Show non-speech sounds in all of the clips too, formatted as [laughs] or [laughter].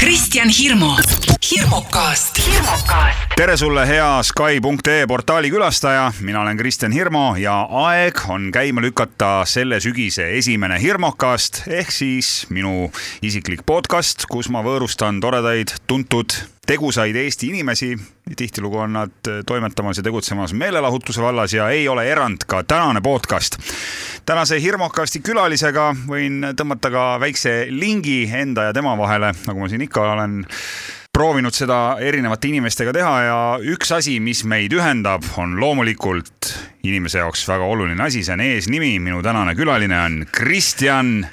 Kristjan Hirmu, hirmukast. tere sulle, hea Sky.ee portaali külastaja, mina olen Kristjan Hirmu ja aeg on käima lükata selle sügise esimene Hirmukast ehk siis minu isiklik podcast, kus ma võõrustan toredaid, tuntud, tegusaid Eesti inimesi. tihtilugu on nad toimetamas ja tegutsemas meelelahutuse vallas ja ei ole erand ka tänane podcast. tänase Hirmukasti külalisega võin tõmmata ka väikse lingi enda ja tema vahele, nagu ma siin ikka olen proovinud seda erinevate inimestega teha ja üks asi, mis meid ühendab, on loomulikult inimese jaoks väga oluline asi, see on eesnimi, minu tänane külaline on Kristjan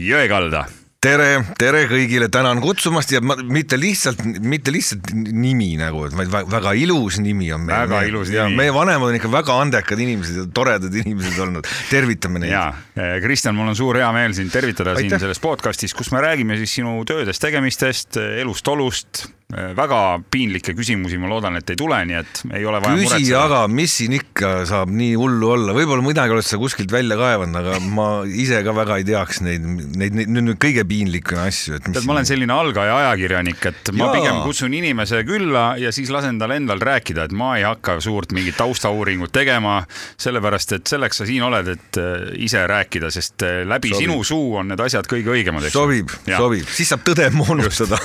Jõekalda. tere, tere kõigile, tänan kutsumast ja ma, mitte lihtsalt, mitte lihtsalt nimi nagu, vaid väga, ilus nimi on meil. Väga ilus nimi. meie vanemad on ikka väga andekad inimesed ja toredad inimesed olnud, tervitame neid. ja Kristjan, mul on suur hea meel sind tervitada Aitäh. Siin selles podcastis, kus me räägime siis sinu töödest, tegemistest, elust-olust. Väga piinlikke küsimusi, ma loodan, et ei tule, nii et ei ole vaja küsi, muretseda. aga mis siin ikka saab nii hullu olla, võib-olla midagi oled sa kuskilt välja kaevanud, aga ma ise ka väga ei teaks neid, neid, neid nüüd kõige piinlikum asju, et mis tead, ma olen selline algaja ajakirjanik, et ma Jaa. pigem kutsun inimese külla ja siis lasen tal endal rääkida, et ma ei hakka suurt mingit taustauuringut tegema, sellepärast et selleks sa siin oled, et äh, ise rääkida, sest äh, läbi Sobib. sinu suu on need asjad kõige õigemad, sobib, sobib, siis saab tõde moonustada.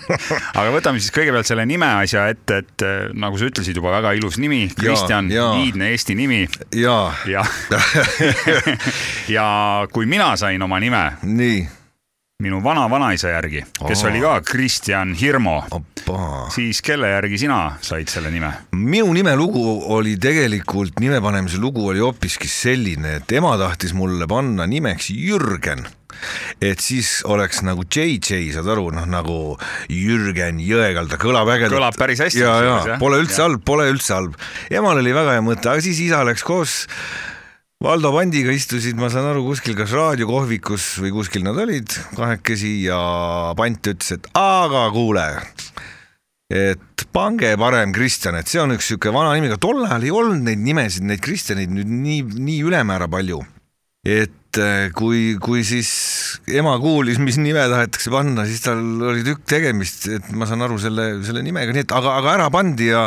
[laughs] aga võtame siis kõigepealt selle nime asja ette, et äh, nagu sa ütlesid juba, väga ilus nimi, Kristjan, iidne Eesti nimi. Jaa, ja. [laughs] [laughs] Ja kui mina sain oma nime nii, minu vana-vanaisa järgi, kes Aa. oli ka Kristjan Hirmu, opaa siis kelle järgi sina said selle nime? minu nimelugu oli tegelikult, nime panemise lugu oli hoopiski selline, et ema tahtis mulle panna nimeks Jürgen. et siis oleks nagu JJ, saad aru, noh nagu Jürgen Jõekalda, kõlab ägedalt. Kõlab päris hästi ja, ja pole üldse halb, pole üldse halb. emal oli väga hea mõte, aga siis isa läks koos Valdo Pandiga istusid, ma saan aru, kuskil kas raadiokohvikus või kuskil nad olid kahekesi ja Pant ütles, et aga kuule, et pange parem Kristjan, et see on üks sihuke vana nimi, aga tol ajal ei olnud neid nimesid, neid Kristjaneid nüüd nii, nii ülemäära palju. et eh, kui, kui siis ema kuulis, mis nime tahetakse panna, siis tal oli tükk tegemist, et ma saan aru selle, selle nimega, nii et aga, aga ära pandi ja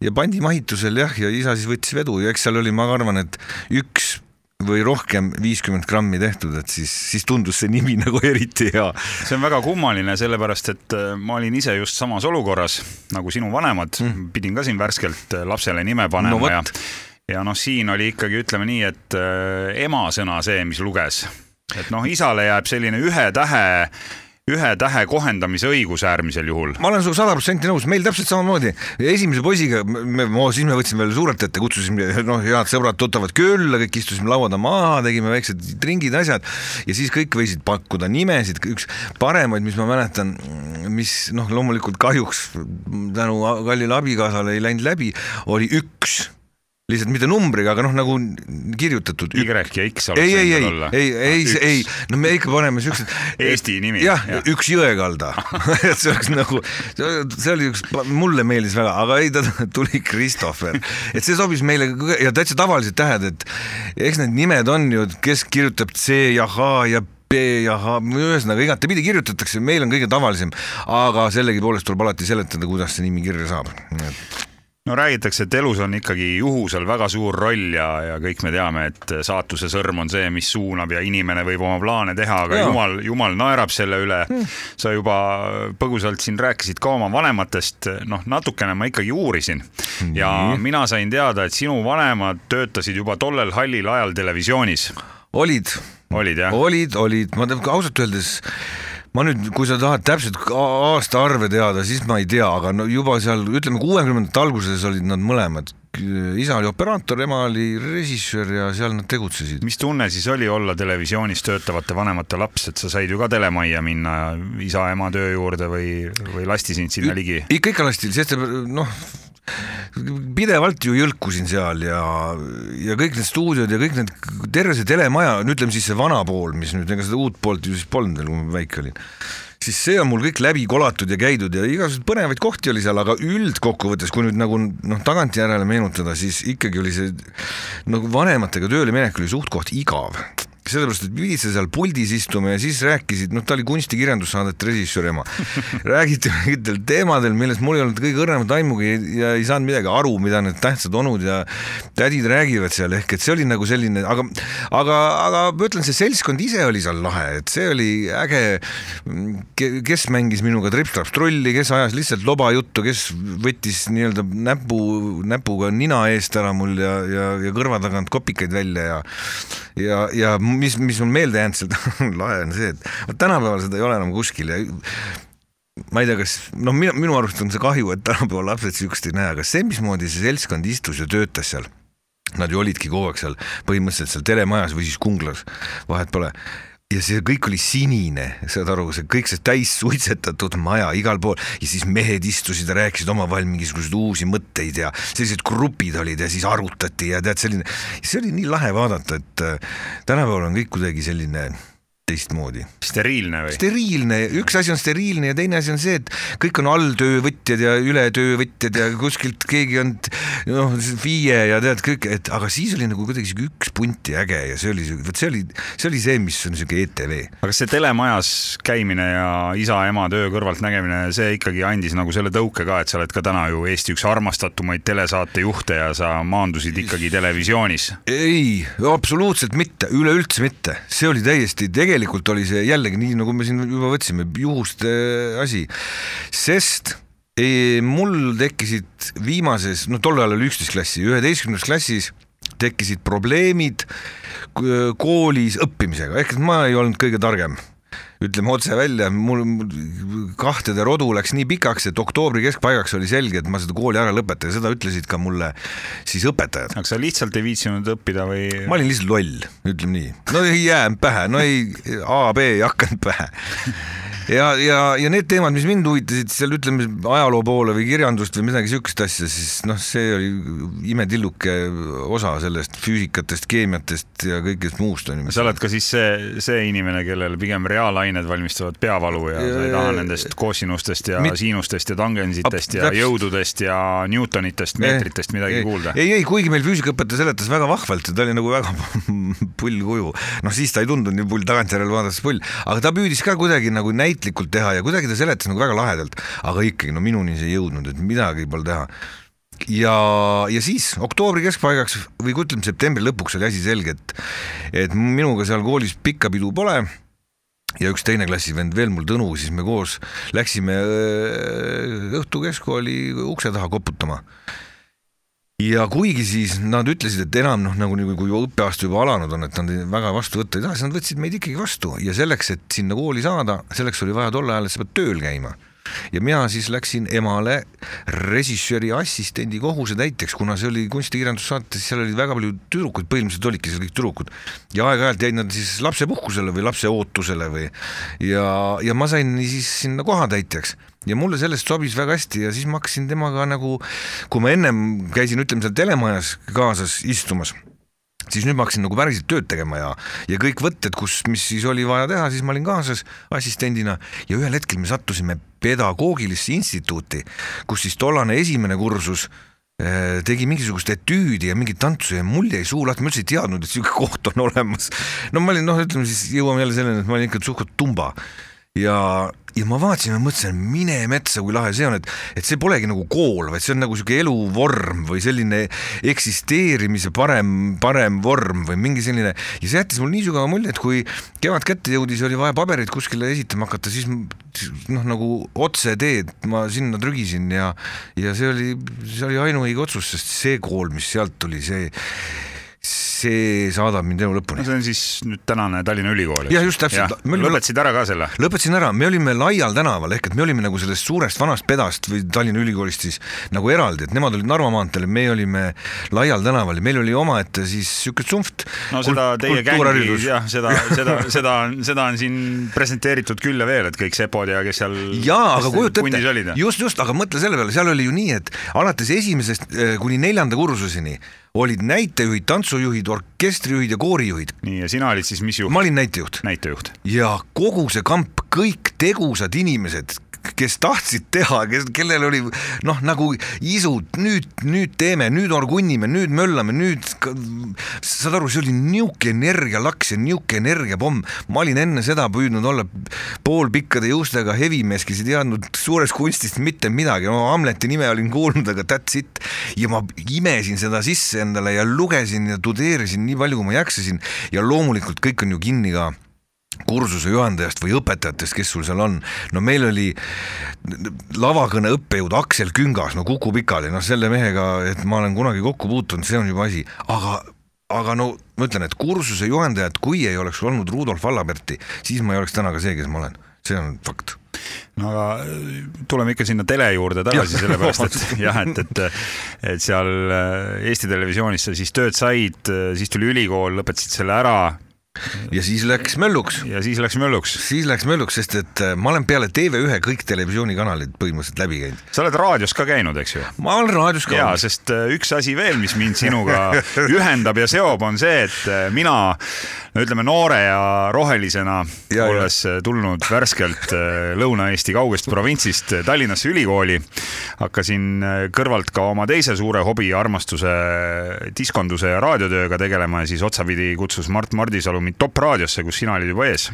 ja pandi mahitusel jah, ja isa siis võttis vedu ja eks seal oli, ma arvan, et üks või rohkem viiskümmend grammi tehtud, et siis, siis tundus see nimi [laughs] nagu eriti hea see on väga kummaline, sellepärast et äh, ma olin ise just samas olukorras nagu sinu vanemad mm., pidin ka siin värskelt äh, lapsele nime panema No vot. ja ja noh, siin oli ikkagi, ütleme nii, et äh, ema sõna see, mis luges. et noh, isale jääb selline ühe tähe, ühe tähe kohendamise õigus äärmisel juhul. ma olen sinuga sada protsenti nõus, meil täpselt samamoodi. esimese poisiga, me, siis me võtsime veel suurelt ette, kutsusime noh, head sõbrad-tuttavad külla, kõik istusime laua taha maha, tegime väiksed tringid, asjad ja siis kõik võisid pakkuda nimesid, üks paremaid, mis ma mäletan, mis noh, loomulikult kahjuks tänu kallile abikaasale ei läinud läbi, oli üks lihtsalt mitte numbriga, aga noh, nagu kirjutatud. Y ja X oleks ei, ei, ei olla., ei, ei, Üks. ei, no me ikka paneme siuksed. Eesti nimi, jah ja., üks Jõekalda [laughs] et see oleks nagu, see oli üks, mulle meeldis väga, aga ei, ta tuli Christopher, et see sobis meile ja täitsa tavalised tähed, et eks need nimed on ju, kes kirjutab C ja H ja B ja H, ühesõnaga igatepidi kirjutatakse, meil on kõige tavalisem, aga sellegipoolest tuleb alati seletada, kuidas see nimi kirja saab. No räägitakse, et elus on ikkagi juhusel väga suur roll ja, ja kõik me teame, et saatuse sõrm on see, mis suunab ja inimene võib oma plaane teha, aga ja. Jumal, jumal naerab selle üle hmm.. sa juba põgusalt siin rääkisid ka oma vanematest, noh, natukene ma ikkagi uurisin Nii. ja mina sain teada, et sinu vanemad töötasid juba tollel hallil ajal televisioonis, olid olid jah? olid, olid, ma ausalt öeldes ma nüüd, kui sa tahad täpselt aastaarve teada, siis ma ei tea, aga no juba seal ütleme kuuekümnendate alguses olid nad mõlemad. isa oli operaator, ema oli režissöör ja seal nad tegutsesid. mis tunne siis oli olla televisioonis töötavate vanemate laps, et sa said ju ka telemajja minna isa-ema töö juurde või, või lasti sind sinna ligi? ikka, ikka lasti, sest noh, pidevalt ju jõlkusin seal ja, ja kõik need stuudiod ja kõik need, terve see telemaja, no ütleme siis see vana pool, mis nüüd, ega seda uut poolt ju siis polnud veel, kui ma väike olin. Siis see on mul kõik läbi kolatud ja käidud ja igasuguseid põnevaid kohti oli seal, aga üldkokkuvõttes, kui nüüd nagu noh, tagantjärele meenutada, siis ikkagi oli see nagu vanematega tööle minek oli suht-koht igav sellepärast et pidid sa seal puldis istuma ja siis rääkisid, noh, ta oli kunstikirjandussaadete režissöör ema, [laughs] räägiti mingitel teemadel, millest mul ei olnud kõige õrnemat aimugi ja ei saanud midagi aru, mida need tähtsad onud ja tädid räägivad seal, ehk et see oli nagu selline, aga, aga, aga ma ütlen, see seltskond ise oli seal lahe, et see oli äge, kes mängis minuga trips-traps trolli, kes ajas lihtsalt loba juttu, kes võttis nii-öelda näpu, näpuga nina eest ära mul ja, ja, ja kõrva tagant kopikaid välja ja ja, ja mis, mis mul meelde jäänud sealt [laughs] lahe on see, et tänapäeval seda ei ole enam kuskil ja ma ei tea, kas noh, minu, minu arust on see kahju, et tänapäeval lapsed siukest ei näe, aga see, mismoodi see seltskond istus ja töötas seal, nad ju olidki kogu aeg seal põhimõtteliselt seal telemajas või siis Kunglas, vahet pole ja see kõik oli sinine, saad aru, see kõik see täis suitsetatud maja igal pool. Ja siis mehed istusid ja rääkisid omavahel mingisuguseid uusi mõtteid ja sellised grupid olid ja siis arutati ja tead, selline, see oli nii lahe vaadata, et äh, tänapäeval on kõik kuidagi selline teistmoodi. steriilne või? steriilne, üks asi on steriilne ja teine asi on see, et kõik on alltöövõtjad ja ületöövõtjad ja kuskilt keegi on noh, FIE ja tead kõik, et aga siis oli nagu kuidagi sihuke üks punt ja äge ja see oli, vot see oli, see oli see, mis on sihuke ETV. aga see telemajas käimine ja isa-ema töö kõrvalt nägemine, see ikkagi andis nagu selle tõuke ka, et sa oled ka täna ju Eesti üks armastatumaid telesaatejuhte ja sa maandusid ikkagi televisioonis? ei, absoluutselt mitte, üleüldse mitte, see oli täiesti tegelikult tegelikult oli see jällegi nii, nagu me siin juba võtsime, juhuste asi, sest ei, mul tekkisid viimases, no tol ajal oli üksteist klassi, üheteistkümnendas klassis tekkisid probleemid koolis õppimisega, ehk et ma ei olnud kõige targem ütleme otse välja, mul kahtede rodu läks nii pikaks, et oktoobri keskpaigaks oli selge, et ma seda kooli ära lõpetan ja seda ütlesid ka mulle siis õpetajad. aga sa lihtsalt ei viitsinud õppida või? ma olin lihtsalt loll, ütleme nii. no ei jäänud pähe, no ei, A, B ei hakanud pähe ja, ja, ja need teemad, mis mind huvitasid seal ütleme ajaloo poole või kirjandust või midagi siukest asja, siis noh, see oli imetilluke osa sellest füüsikatest, keemiatest ja kõigest muust on ju. sa oled ka siis see, see inimene, kellel pigem reaalained valmistavad peavalu ja sa ei taha nendest koosinustest ja Mit... siinustest ja tangensitest ja täpselt. jõududest ja Newtonitest, meetritest midagi ei, kuulda. ei, ei, kuigi meil füüsikaõpetaja seletas väga vahvalt, ta oli nagu väga [laughs] pull kuju, noh siis ta ei tundunud nii pull, tagantjärele vaadates pull, aga ta püüdis ka kuidagi nagu näidata näitlikult teha ja kuidagi ta seletas nagu väga lahedalt, aga ikkagi no minuni see ei jõudnud, et midagi pole teha. Ja, ja siis oktoobri keskpaigaks või ütleme septembri lõpuks oli asi selge, et, et minuga seal koolis pikka pidu pole. Ja üks teine klassivend veel mul Tõnu, siis me koos läksime õhtu keskkooli ukse taha koputama ja kuigi siis nad ütlesid, et enam noh, nagu kui õppeaasta juba alanud on, et nad väga vastu võtta ei taha, siis nad võtsid meid ikkagi vastu. Ja selleks, et sinna kooli saada, selleks oli vaja tol ajal, et sa pead tööl käima. Ja mina siis läksin emale režissööri assistendi kohusetäitjaks, kuna see oli kunstikirjandussaates, seal oli väga palju tüdrukuid, põhimõtteliselt olidki seal kõik tüdrukud. Ja aeg-ajalt jäid nad siis lapsepuhkusele või lapseootusele või ja, ja ma sain siis sinna kohatäitjaks ja mulle sellest sobis väga hästi ja siis ma hakkasin temaga nagu, kui ma ennem käisin, ütleme seal telemajas kaasas istumas siis nüüd ma hakkasin nagu päriselt tööd tegema ja, ja kõik võtted, kus, mis siis oli vaja teha, siis ma olin kaasas assistendina ja ühel hetkel me sattusime pedagoogilisse instituuti, kus siis tollane esimene kursus eh, tegi mingisugust etüüdi ja mingit tantsu ja mul jäi suu lahti, ma üldse ei teadnud, et siuke [laughs] koht on olemas. no ma olin noh, ütleme siis jõuame jälle selleni, et ma olin ikka suht-koht tumba ja, ja ma vaatasin ja mõtlesin, mine metsa, kui lahe see on, et, et see polegi nagu kool, vaid see on nagu sihuke eluvorm või selline eksisteerimise parem, parem vorm või mingi selline. Ja see jättis mul nii sügava mulje, et kui kevad kätte jõudis, oli vaja pabereid kuskile esitama hakata, siis noh, nagu otseteed ma sinna trügisin ja, ja see oli, see oli ainuõige otsus, sest see kool, mis sealt tuli, see see saadab mind elu lõpuni. no see on siis nüüd tänane Tallinna Ülikool. jah, just täpselt. lõpetasid ära ka selle? lõpetasin ära, me olime Laial tänaval ehk et me olime nagu sellest suurest vanast pedast või Tallinna Ülikoolist siis nagu eraldi, et nemad olid Narva maanteel me olime Laial tänaval ja meil oli omaette siis siuke tsunft. no seda teie gängi, jah, seda, [laughs] seda, seda on, seda on siin presenteeritud küll ja veel, et kõik sepod ja kes seal. jaa, aga kujuta ette, just, just, aga mõtle selle peale, seal oli ju nii, et alates esimesest eh, kuni neljanda kursuseni olid näitejuhid, tantsujuhid, orkestrijuhid ja koorijuhid. nii, ja sina olid siis mis juht? ma olin näitejuht. näitejuht. ja kogu see kamp, kõik tegusad inimesed, kes tahtsid teha, kes, kellel oli noh, nagu isud, nüüd, nüüd teeme, nüüd orgunnime, nüüd möllame, nüüd saad aru, see oli niisugune energialaks ja niisugune energiapomm. ma olin enne seda püüdnud olla poolpikkade juustega hevimees, kes ei teadnud suurest kunstist mitte midagi, no Hamleti nime olin kuulnud, aga that's it. ja ma imesin seda sisse endale ja lugesin ja tudeerisin nii palju, kui ma jaksasin ja loomulikult kõik on ju kinni ka kursuse juhendajast või õpetajatest, kes sul seal on. no meil oli lavakõne õppejõud Aksel Küngas, no Kuku Pikali, noh selle mehega, et ma olen kunagi kokku puutunud, see on juba asi, aga aga no ma ütlen, et kursuse juhendajat, kui ei oleks olnud Rudolf Allaberti, siis ma ei oleks täna ka see, kes ma olen, see on fakt. No aga äh, tuleme ikka sinna tele juurde tagasi, sellepärast et [laughs] [laughs] jah, et, et, et seal äh, Eesti Televisioonis sa siis tööd said, äh, siis tuli ülikool, lõpetasid selle ära ja siis läks mölluks. ja siis läks mölluks. siis läks mölluks, sest et äh, ma olen peale TV1 kõik televisioonikanalid põhimõtteliselt läbi käinud. sa oled raadios ka käinud, eks ju? ma olen raadios ka olnud. sest äh, üks asi veel, mis mind sinuga [laughs] ühendab ja seob, on see, et äh, mina no ütleme noore ja rohelisena, olles tulnud värskelt Lõuna-Eesti kaugest provintsist Tallinnasse ülikooli, hakkasin kõrvalt ka oma teise suure hobi, armastuse, diskonduse ja raadiotööga tegelema ja siis otsapidi kutsus Mart Mardisalu mind Top raadiosse, kus sina olid juba ees.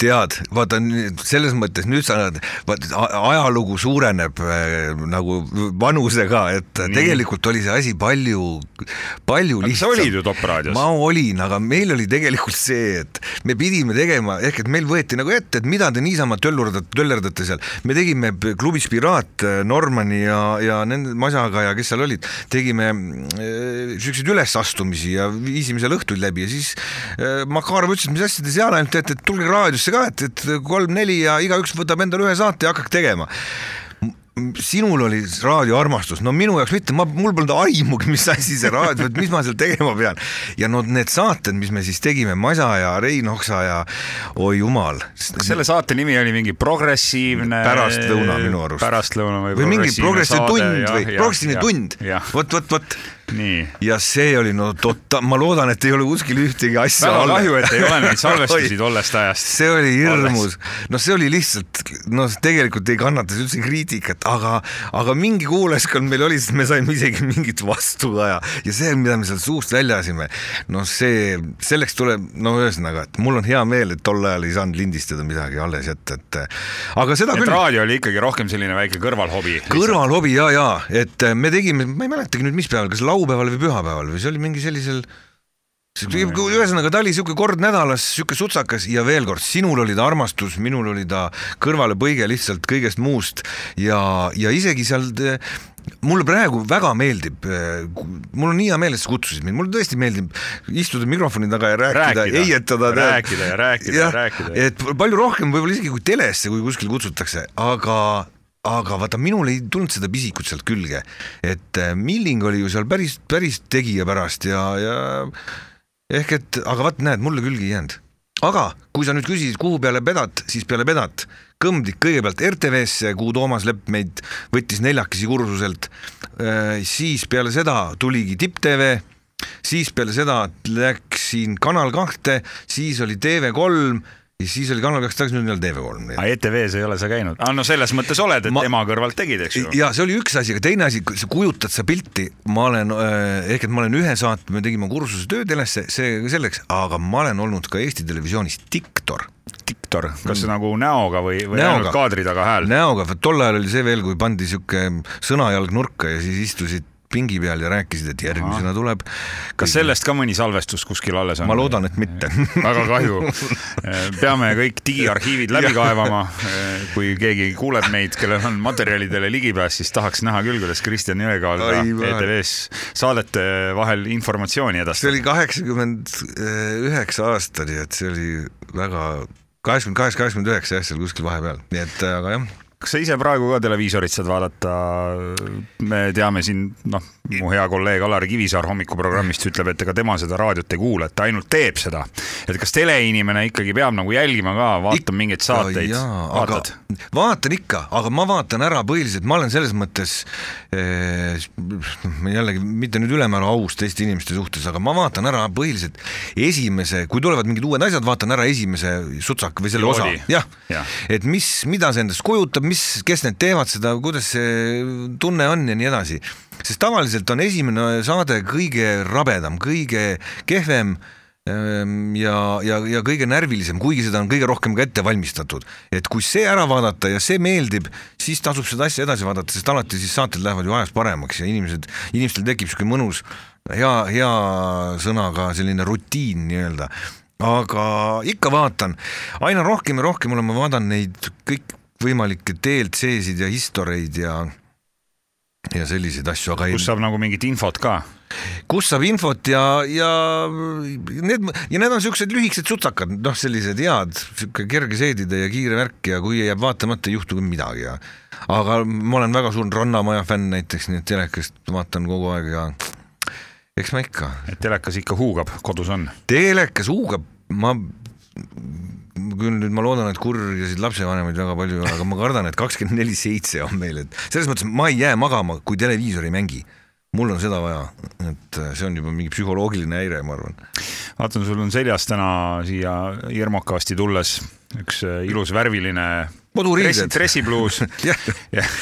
tead, vaata selles mõttes nüüd sa oled, vaata ajalugu suureneb äh, nagu vanusega, et Nii. tegelikult oli see asi palju, palju lihtsam. sa olid ju Top raadios. ma olin, aga meil oli tegelikult see, et me pidime tegema, ehk et meil võeti nagu ette, et mida te niisama töllerdate, töllerdate seal. me tegime klubis Piraat äh, Normani ja, ja nende Masaga ja kes seal olid, tegime äh, siukseid ülesastumisi ja viisime seal õhtuid läbi ja siis äh, Makarov ütles, et mis asja te seal ainult teete, et tulge raadiosse ka, et, et kolm-neli ja igaüks võtab endale ühe saate ja hakkake tegema sinul oli raadioarmastus, no minu jaoks mitte, ma, mul polnud aimugi, mis asi see raadio, et mis ma seal tegema pean. ja no need saated, mis me siis tegime, Masa ja Rein Oksa ja oi jumal. selle saate nimi oli mingi progressiivne? pärastlõuna minu arust. pärastlõuna või, või mingi progressiivne tund või progressiivne tund, vot, vot, vot ja see oli no tota-, ma loodan, et ei ole kuskil ühtegi asja väga kahju, et ei ole neid salvestusi [laughs] tollest ajast. see oli hirmus, noh, see oli lihtsalt, noh, tegelikult ei kannata üldse kriitikat, aga, aga mingi kuulajaskond meil oli, sest me saime isegi mingit vastukaja ja see, mida me seal suust välja asime, noh, see, selleks tuleb, no ühesõnaga, et mul on hea meel, et tol ajal ei saanud lindistada midagi alles jätta, et aga seda et küll. raadio oli ikkagi rohkem selline väike kõrvalhobi. kõrvalhobi ja, ja et me tegime, ma ei mäletagi nüüd, mis päeval, kas laupäeval või pühapäeval või see oli mingi sellisel ühesõnaga, ta oli sihuke kord nädalas, sihuke sutsakas ja veel kord, sinul oli ta armastus, minul oli ta kõrvalepõige lihtsalt kõigest muust ja, ja isegi seal mulle praegu väga meeldib, mul on nii hea meel, et sa kutsusid mind, mulle tõesti meeldib istuda mikrofoni taga ja rääkida, heietada. rääkida ja rääkida ja, ja rääkida. et palju rohkem võib-olla isegi kui telesse, kui kuskil kutsutakse, aga aga vaata, minul ei tulnud seda pisikut sealt külge, et äh, Milling oli ju seal päris, päris tegija pärast ja, ja ehk et, aga vaat näed, mulle külge ei jäänud. aga kui sa nüüd küsisid, kuhu peale Pedat, siis peale Pedat kõmdik kõigepealt RTV-sse, kuhu Toomas Lepp meid võttis neljakesi kursuselt, äh, siis peale seda tuligi Tipp TV, siis peale seda läksin Kanal kahte, siis oli TV3 ja siis oli Kanal kaks tagasi, nüüd on jälle TV3. aga ETV-s ei ole sa käinud? aa, no selles mõttes oled, et ma... ema kõrvalt tegid, eks ju. ja see oli üks asi, aga teine asi, sa kujutad sa pilti, ma olen äh, ehk et ma olen ühe saate, me tegime kursuse töötelesse, see selleks, aga ma olen olnud ka Eesti Televisioonis diktor diktor, kas mm. nagu näoga või, või näoga. ainult kaadri taga hääl? näoga, tol ajal oli see veel, kui pandi sihuke sõnajalg nurka ja siis istusid pingi peal ja rääkisid, et järgmisena tuleb. kas sellest ka mõni salvestus kuskil alles on? ma loodan, et mitte [laughs] väga kahju. [laughs] peame kõik digiarhiivid läbi kaevama. kui keegi kuuleb meid, kellel on materjalidele ligipääs, siis tahaks näha küll, kuidas Kristjan Jõekaal ETV-s saadete vahel informatsiooni edastab. see oli kaheksakümmend üheksa aastani, et see oli väga kaheksakümmend kaheksa, kaheksakümmend üheksa jah, seal kuskil vahepeal, nii et aga jah kas sa ise praegu ka televiisorit saad vaadata? me teame siin, noh, mu hea kolleeg Alari Kivisaar hommikuprogrammist ütleb, et ega tema seda raadiot ei kuula, et ta ainult teeb seda. et kas teleinimene ikkagi peab nagu jälgima ka, vaatama mingeid saateid? vaatad? vaatan ikka, aga ma vaatan ära põhiliselt, ma olen selles mõttes eh, jällegi mitte nüüd ülemäära aus teiste inimeste suhtes, aga ma vaatan ära põhiliselt esimese, kui tulevad mingid uued asjad, vaatan ära esimese sutsaka või selle Joodi. osa, jah ja., et mis, mida see endast kujutab mis, kes need teevad seda, kuidas see tunne on ja nii edasi. sest tavaliselt on esimene saade kõige rabedam, kõige kehvem ehm, ja, ja, ja kõige närvilisem, kuigi seda on kõige rohkem ka ette valmistatud. et kui see ära vaadata ja see meeldib, siis tasub seda asja edasi vaadata, sest alati siis saated lähevad ju ajas paremaks ja inimesed, inimestel tekib niisugune mõnus hea, hea sõnaga selline rutiin nii-öelda aga ikka vaatan, aina rohkem ja rohkem olen ma vaadanud neid kõikvõimalikke DLC-sid ja historeid ja ja selliseid asju, aga ei, kus saab nagu mingit infot ka. kus saab infot ja, ja need ja need on siuksed lühikesed sutsakad, noh, sellised head, sihuke kerge seedida ja kiire värk ja kui jääb vaatamata, ei juhtu midagi ja aga ma olen väga suur Rannamaja fänn näiteks, nii et telekast vaatan kogu aeg ja eks ma ikka et telekas ikka huugab, kodus on. telekas huugab, ma küll nüüd ma loodan, et kurjasid lapsevanemaid väga palju ei ole, aga ma kardan, et kakskümmend neli seitse on meil, et selles mõttes ma ei jää magama, kui televiisor ei mängi. mul on seda vaja, et see on juba mingi psühholoogiline häire, ma arvan. vaatan, sul on seljas täna siia Jermokasti tulles üks äh, ilus värviline Koduriided. dressipluus. [laughs]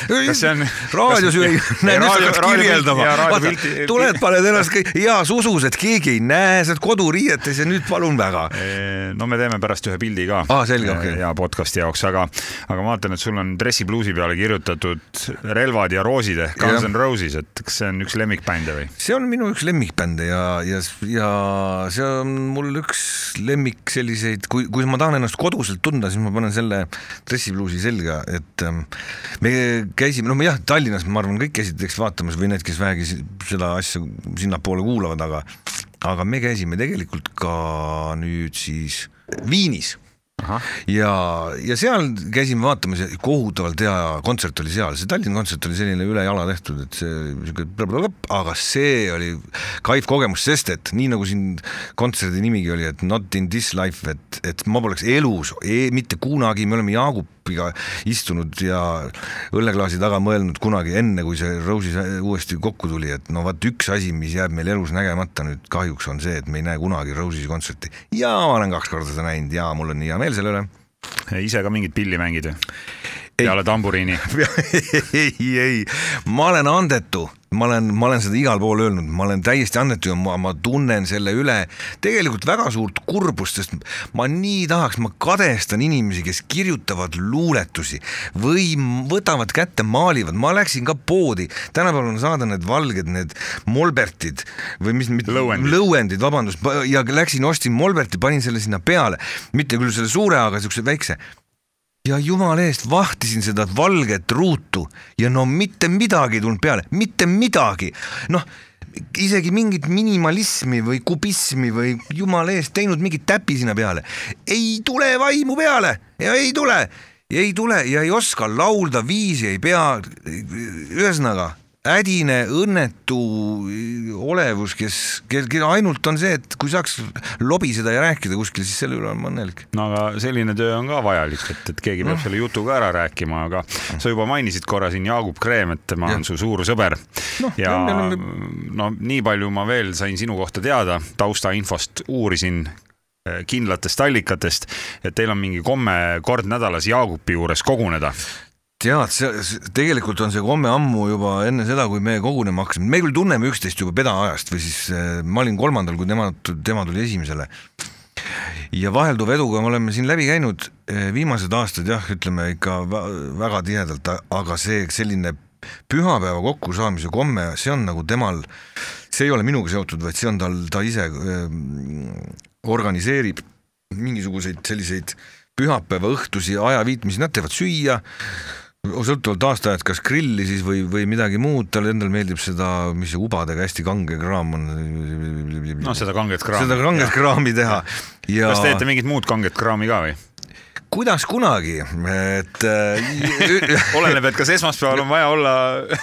kas see on? raadios ju ei näe, nüüd hakkad kirjeldama, tuled. paned ennast kõik heas usus, et keegi ei näe, sa oled koduriietes ja nüüd palun väga. no me teeme pärast ühe pildi ka Aa, selge, okei. ja podcast'i jaoks, aga, aga ma vaatan, et sul on dressipluusi peale kirjutatud relvad ja roosid ehk Guns. N Roses, et kas see on üks lemmikbände või? see on minu üks lemmikbände ja, ja, ja see on mul üks lemmik selliseid, kui, kui ma tahan ennast koduselt tunda, siis ma panen selle dressipluusi selga, et ähm, me käisime, no me jah, Tallinnas ma arvan, kõik käisid eks vaatamas või need, kes vähegi seda asja sinnapoole kuulavad, aga aga me käisime tegelikult ka nüüd siis Viinis. Ja, ja seal käisime vaatamas ja kohutavalt hea kontsert oli seal, see Tallinna kontsert oli selline üle jala tehtud, et see siuke, aga see oli kaif kogemus, sest et nii nagu siin kontserdi nimigi oli, et not in this life, et, et ma poleks elus e, mitte kunagi, me oleme Jaagupiga istunud ja õlleklaasi taga mõelnud kunagi enne, kui see Rose'is uuesti kokku tuli, et no vot üks asi, mis jääb meil elus nägemata nüüd kahjuks on see, et me ei näe kunagi Rose'i kontserti ja ma olen kaks korda seda näinud ja mul on hea meel selle üle ise ka mingit pilli mängid või? Peale tamburiini. [laughs] ei, ei, ma olen andetu, ma olen, ma olen seda igal pool öelnud, ma olen täiesti andetu ja ma, ma tunnen selle üle tegelikult väga suurt kurbust, sest ma nii tahaks, ma kadestan inimesi, kes kirjutavad luuletusi või võtavad kätte, maalivad, ma läksin ka poodi, tänapäeval on saada need valged, need molbertid või mis, Lõuendid. lõuendid, vabandust, ja läksin, ostsin molberti, panin selle sinna peale, mitte küll selle suure, aga siukse väikse ja jumala eest vahtisin seda valget ruutu. Ja no mitte midagi ei tulnud peale, mitte midagi, noh isegi mingit minimalismi või kubismi või jumala eest teinud mingit täpi sinna peale, ei tule vaimu peale. Ja ei tule, ei tule. Ja ei oska laulda, viisi ei pea. ühesõnaga ädine õnnetu olevus, kes, kel, kel ainult on see, et kui saaks lobiseda ja rääkida kuskil, siis selle üle olen ma õnnelik. no aga selline töö on ka vajalik, et, et keegi peab selle jutu ka ära rääkima, aga sa juba mainisid korra siin Jaagup Kreem, et tema on Jah. su suur sõber Noh, ja oleme- no nii palju ma veel sain sinu kohta teada, taustainfost uurisin eh, kindlatest allikatest, et teil on mingi komme kord nädalas Jaagupi juures koguneda. tead, see tegelikult on see komme ammu juba enne seda, kui me kogunema hakkasime, me küll tunneme üksteist juba pedaajast või siis äh, ma olin kolmandal, kui tema, tema tuli esimesele. ja vahelduva eduga me oleme siin läbi käinud eh, viimased aastad jah, ütleme ikka vä- väga tihedalt, aga see selline pühapäeva kokkusaamise komme, see on nagu temal, see ei ole minuga seotud, vaid see on tal, ta ise eh, organiseerib mingisuguseid selliseid pühapäeva õhtusi ajaviitmisi, nad teevad süüa, sõltuvalt aastaajast, kas grilli siis või, või midagi muud, talle endale meeldib seda, mis see ubadega hästi kange kraam on. no seda kanget kraami. seda kanget kraami teha ja kas teete mingit muud kanget kraami ka või? Kuidas kunagi, et äh, [laughs] oleneb, et kas esmaspäeval on vaja olla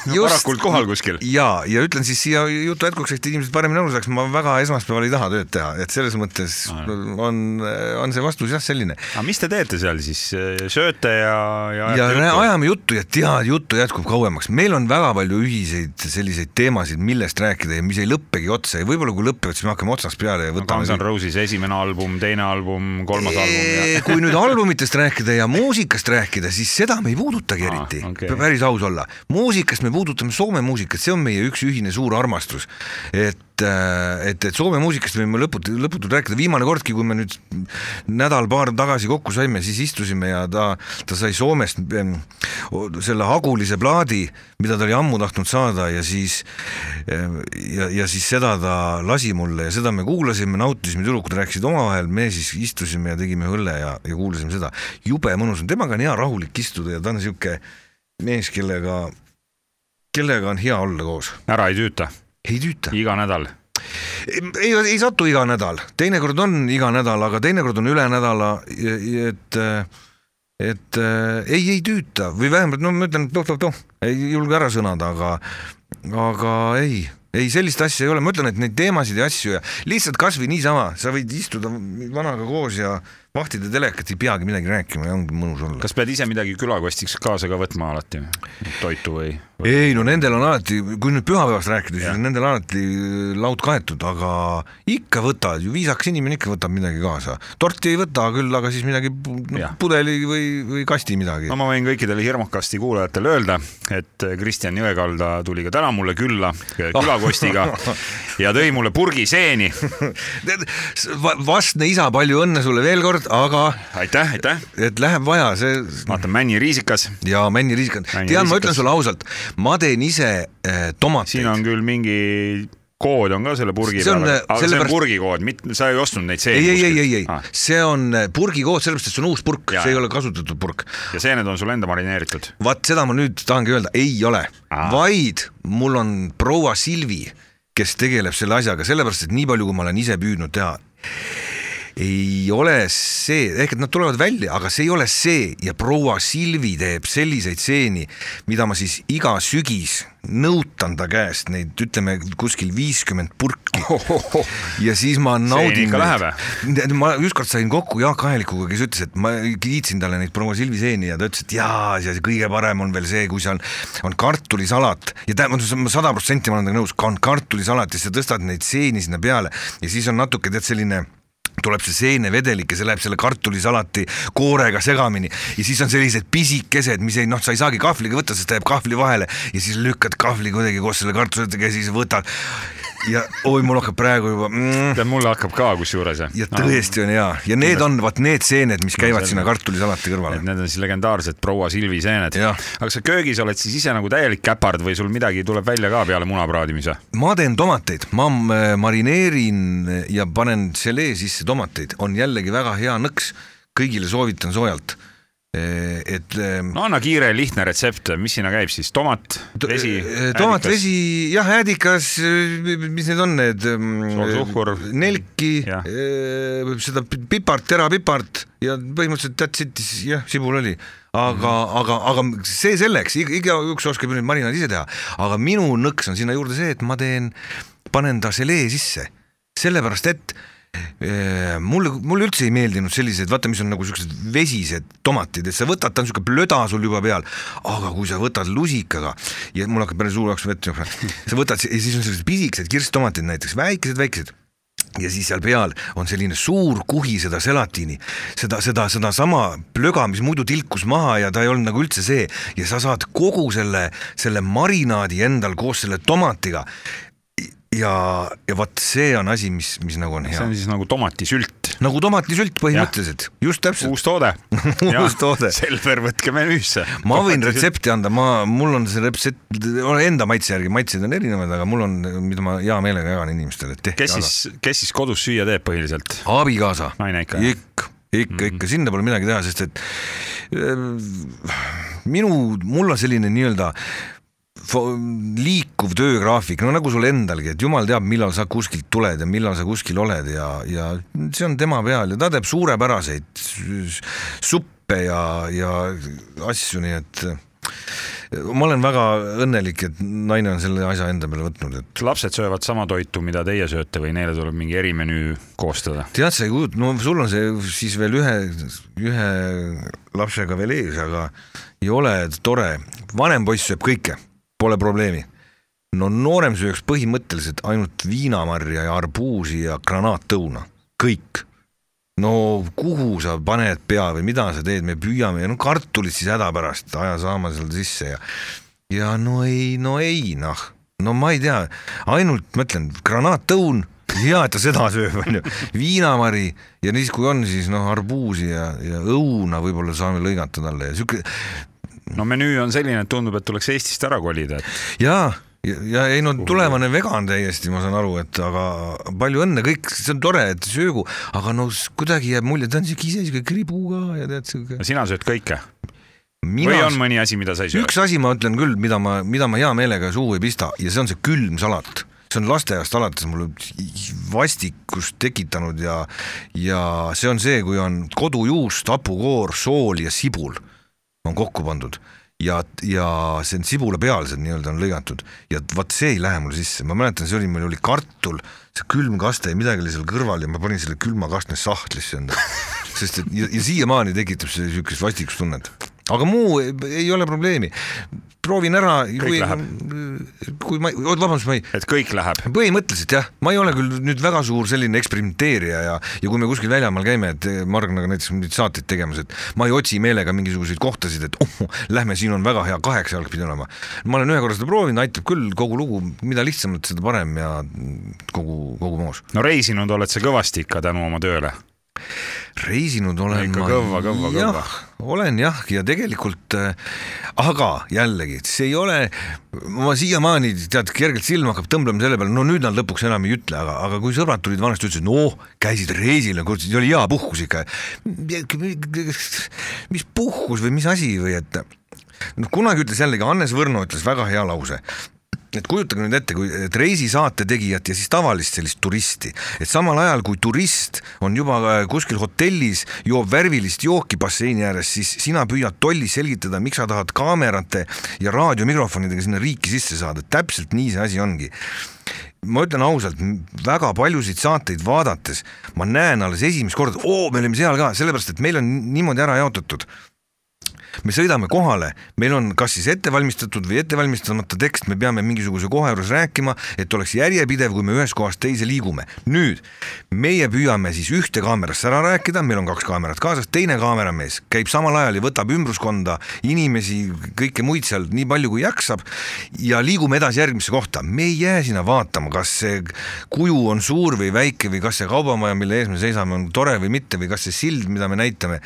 varakult kohal kuskil. ja, ja ütlen siis siia jutu jätkuks, et inimesed paremini aru saaks, ma väga esmaspäeval ei taha tööd teha, et selles mõttes on, on see vastus jah selline. aga mis te teete seal siis, sööte ja, ja ja juttu? ajame juttu ja tead, juttu jätkub kauemaks, meil on väga palju ühiseid selliseid teemasid, millest rääkida ja mis ei lõppegi otsa ja võib-olla kui lõpevad, siis me hakkame otsast peale ja võtame Guns N Roses esimene album, teine album, kolmas album kui nüüd albumite soovitest rääkida ja muusikast rääkida, siis seda me ei puudutagi eriti okei. okay., päris aus olla. muusikast me puudutame Soome muusikat, see on meie üks ühine suur armastus. et, et, et Soome muusikast võime lõput-, lõputult rääkida, viimane kordki, kui me nüüd nädal-paar tagasi kokku saime, siis istusime ja ta, ta sai Soomest o- selle Hagulise plaadi, mida ta oli ammu tahtnud saada ja siis em, ja, ja siis seda ta lasi mulle ja seda me kuulasime, nautisime, tüdrukud rääkisid omavahel, me siis istusime ja tegime õlle ja, ja kuulasime seda. jube mõnus on, temaga on hea rahulik istuda ja ta on niisugune mees, kellega, kellega on hea olla koos. ära ei tüüta, ei tüüta. iga nädal. ei, ei satu iga nädal, teinekord on iga nädal, aga teinekord on üle nädala, et et ei, ei tüüta või vähemalt no ma ütlen, et noh-noh-noh, ei julge ära sõnada, aga aga ei, ei sellist asja ei ole, ma ütlen, et neid teemasid ja asju ja lihtsalt kasvõi niisama, sa võid istuda vanaga koos ja vahtida telekat, ei peagi midagi rääkima ja ongi mõnus olla. kas pead ise midagi külakostiks kaasa ka võtma alati, toitu või? ei no nendel on alati, kui nüüd pühapäevast rääkida, siis on nendel alati laud kaetud, aga ikka võtad ju, viisakas inimene ikka võtab midagi kaasa. torti ei võta küll, aga siis midagi no, pudeli või, või kasti midagi no ma võin kõikidele Hirmukasti kuulajatele öelda, et Kristjan Jõekalda tuli ka täna mulle külla [laughs] külakostiga ja tõi mulle purgi seeni. [laughs] vastne isa, palju õnne sulle veel kord, aga aitäh, aitäh. et läheb vaja, see vaatan männiriisikas, ja Männiriisikas. tead, ma ütlen sulle ausalt, ma teen ise eh, tomateid siin on küll mingi kood on ka selle purgi See on, peal, äh, aga see on sellepärast- purgikood, mitte, sa ei ostnud neid seeni ei, ei, ei, ei, ei Ah., see on eh, purgikood, sellepärast et see on uus purk, see ei ole kasutatud purk ja seened on sul enda marineeritud. vaat seda ma nüüd tahangi öelda, ei ole Aa., vaid mul on proua Silvi, kes tegeleb selle asjaga, sellepärast et nii palju, kui ma olen ise püüdnud teha, ei ole see, ehk et nad tulevad välja, aga see ei ole see ja proua Silvi teeb selliseid seeni, mida ma siis iga sügis nõutan ta käest neid, ütleme kuskil viiskümmend purki. Ja siis ma naudin ma ükskord sain kokku Jaak Ahelikuga, kes ütles, et ma kiitsin talle neid proua Silvi seeni ja ta ütles, et jaa, ja kõige parem on veel see, kui on, on kartulisalat. Ja tähendab, ma sada protsenti ma olen temaga nõus, on kartulisalat ja sa tõstad neid seeni sinna peale ja siis on natuke tead selline tuleb see seenevedelik ja see läheb selle kartulisalati koorega segamini. Ja siis on sellised pisikesed, mis ei noh, sa ei saagi kahvliga võtta, sest ta jääb kahvli vahele. Ja siis lükkad kahvli kuidagi koos selle kartuliga ja siis võtad ja oi, mul hakkab praegu juba mm, tead, mulle hakkab ka kusjuures. ja tõesti on hea ja need on vaat need seened, mis käivad selge. sinna kartulisalati kõrvale need on siis legendaarsed proua Silvi seened. Aga sa köögis oled siis ise nagu täielik käpard või sul midagi tuleb välja ka peale muna praadimise? ma teen tomateid, ma äh, marineerin ja panen želee sisse tomateid, on jällegi väga hea nõks, kõigile soovitan soojalt. Et ähm, no anna kiire lihtne retsept, mis sinna käib siis, tomat, vesi, äh, tomat, vesi, jah, äädikas, mis need on need? Sool, suhkur. nelki seda pi- pipart, terapipart ja põhimõtteliselt that's it, jah, sibulõli. aga mm, -hmm. aga, aga see selleks, igaüks oskab ju neid marinaadi ise teha, aga minu nõks on sinna juurde see, et ma teen, panen ta želee sisse, sellepärast et eh, mulle, mulle üldse ei meeldinud sellised, vaata, mis on nagu siuksed vesised tomatid, et sa võtad, ta on siuke plöda sul juba peal, aga kui sa võtad lusikaga ja mul hakkab päris suu jaoks vett jookma, sa võtad ja siis on sellised pisikesed kirstomatid näiteks, väikesed, väikesed. Ja siis seal peal on selline suur kuhi seda selatiini, seda, seda, sedasama plöga, mis muidu tilkus maha ja ta ei olnud nagu üldse see. Ja sa saad kogu selle, selle marinaadi endal koos selle tomatiga. ja, ja vot see on asi, mis, mis nagu on see hea on. siis nagu tomatisült, nagu tomatisült põhimõtteliselt, just täpselt. uus toode. [laughs] Uus toode. Selver, võtke menüüsse. ma võin. retsepti anda, ma, mul on see retsept enda maitse järgi, maitsed on erinevad, aga mul on, mida ma hea meelega jagan inimestele, et tehke kes siis, kes siis kodus süüa teeb põhiliselt? abikaasa. Naine ikka, ikka, ikka, ikka, sinna pole midagi teha, sest et äh, minu, mul on selline nii-öelda fo- liikuv töögraafik, no nagu sul endalgi, et jumal teab, millal sa kuskilt tuled ja millal sa kuskil oled ja, ja see on tema peal ja ta teeb suurepäraseid suppe ja, ja asju, nii et ma olen väga õnnelik, et naine on selle asja enda peale võtnud, et lapsed söövad sama toitu, mida teie sööte või neile tuleb mingi erimenüü koostada? tead, sa ei kujuta, no sul on see siis veel ühe, ühe lapsega veel ees, aga ei ole tore, vanem poiss sööb kõike, pole probleemi. no noorem sööks põhimõtteliselt ainult viinamarja ja arbuusi ja granaattõuna, kõik. no kuhu sa paned pea või mida sa teed, me püüame ja no kartulit siis hädapärast aja saama seal sisse ja ja no ei, no ei noh, no ma ei tea, ainult ma ütlen, granaattõun, hea, et ta seda sööb, onju, viinamari ja siis, kui on, siis noh, arbuusi ja, ja õuna võib-olla saame lõigata talle ja siuke no menüü on selline, et tundub, et tuleks Eestist ära kolida, et ja, ja, ja ei no tulevane vegan täiesti, ma saan aru, et aga palju õnne, kõik, see on tore, et söögu, aga no kuidagi jääb mulje, ta on siuke ise siuke kribu ka ja tead siuke. sina sööd kõike või mina on, mõni asi, mida sa ei söö? üks asi ma ütlen küll, mida ma, mida ma hea meelega suhu ei pista ja see on see külm salat see on lasteaiast alates mulle vastikust tekitanud ja, ja see on see, kui on kodujuust, hapukoor, sool ja sibul on kokku pandud ja, ja see on sibula pealsed nii-öelda on lõigatud. Ja vaat see ei lähe mulle sisse, ma mäletan, see oli, meil oli kartul, see külmkaste ja midagi oli seal kõrval ja ma panin selle külmakastme sahtlisse endale, [laughs] sest et ja, ja siiamaani tekitab see niisugust vastikustunnet, aga muu ei, ole probleemi. proovin ära, kui kui ma, oot vabandust, ma ei et kõik läheb. põhimõtteliselt jah, ma ei ole küll nüüd väga suur selline eksperimenteerija ja, ja kui me kuskil väljamaal käime, et Margnaga näiteks mingeid saateid tegemas, et ma ei otsi meelega mingisuguseid kohtasid, et oh, lähme, siin on väga hea kaheksa jalg pidi olema. ma olen ühe korra seda proovinud, aitab küll kogu lugu, mida lihtsamalt, seda parem ja kogu, kogu moos. no reisinud oled sa kõvasti ikka tänu oma tööle. Reisinud olen Ikka ma kõva, kõva, kõva. olen jah, ja tegelikult äh, aga jällegi, see ei ole, ma siiamaani tead, kergelt silma hakkab tõmblema selle peale, no nüüd nad lõpuks enam ei ütle, aga, aga kui sõbrad tulid vanasti, ütlesid, noh, käisid reisil, oli hea puhkus ikka. mis puhkus või mis asi või et noh, kunagi ütles jällegi Hannes Võrno ütles väga hea lause et kujutage nüüd ette, kui et reisisaate tegijat ja siis tavalist sellist turisti, et samal ajal kui turist on juba äh, kuskil hotellis, joob värvilist jooki basseini ääres, siis sina püüad tolli selgitada, miks sa tahad kaamerate ja raadiomikrofonidega sinna riiki sisse saada, täpselt nii see asi ongi. Ma ütlen ausalt, väga paljusid saateid vaadates ma näen alles esimest korda, oo, me olime seal ka, sellepärast et meil on niimoodi ära jaotatud me sõidame kohale, meil on kas siis ettevalmistatud või ettevalmistamata tekst, me peame mingisuguse koha juures rääkima, et oleks järjepidev, kui me ühest kohast teise liigume. nüüd meie püüame siis ühte kaamerasse ära rääkida, meil on kaks kaamerat kaasas, teine kaameramees käib samal ajal ja võtab ümbruskonda inimesi, kõike muid seal nii palju kui jaksab. Ja liigume edasi järgmisse kohta. me ei jää sinna vaatama, kas see kuju on suur või väike või kas see kaubamaja, mille ees me seisame, on tore või mitte või kas see sild, mida me näitame,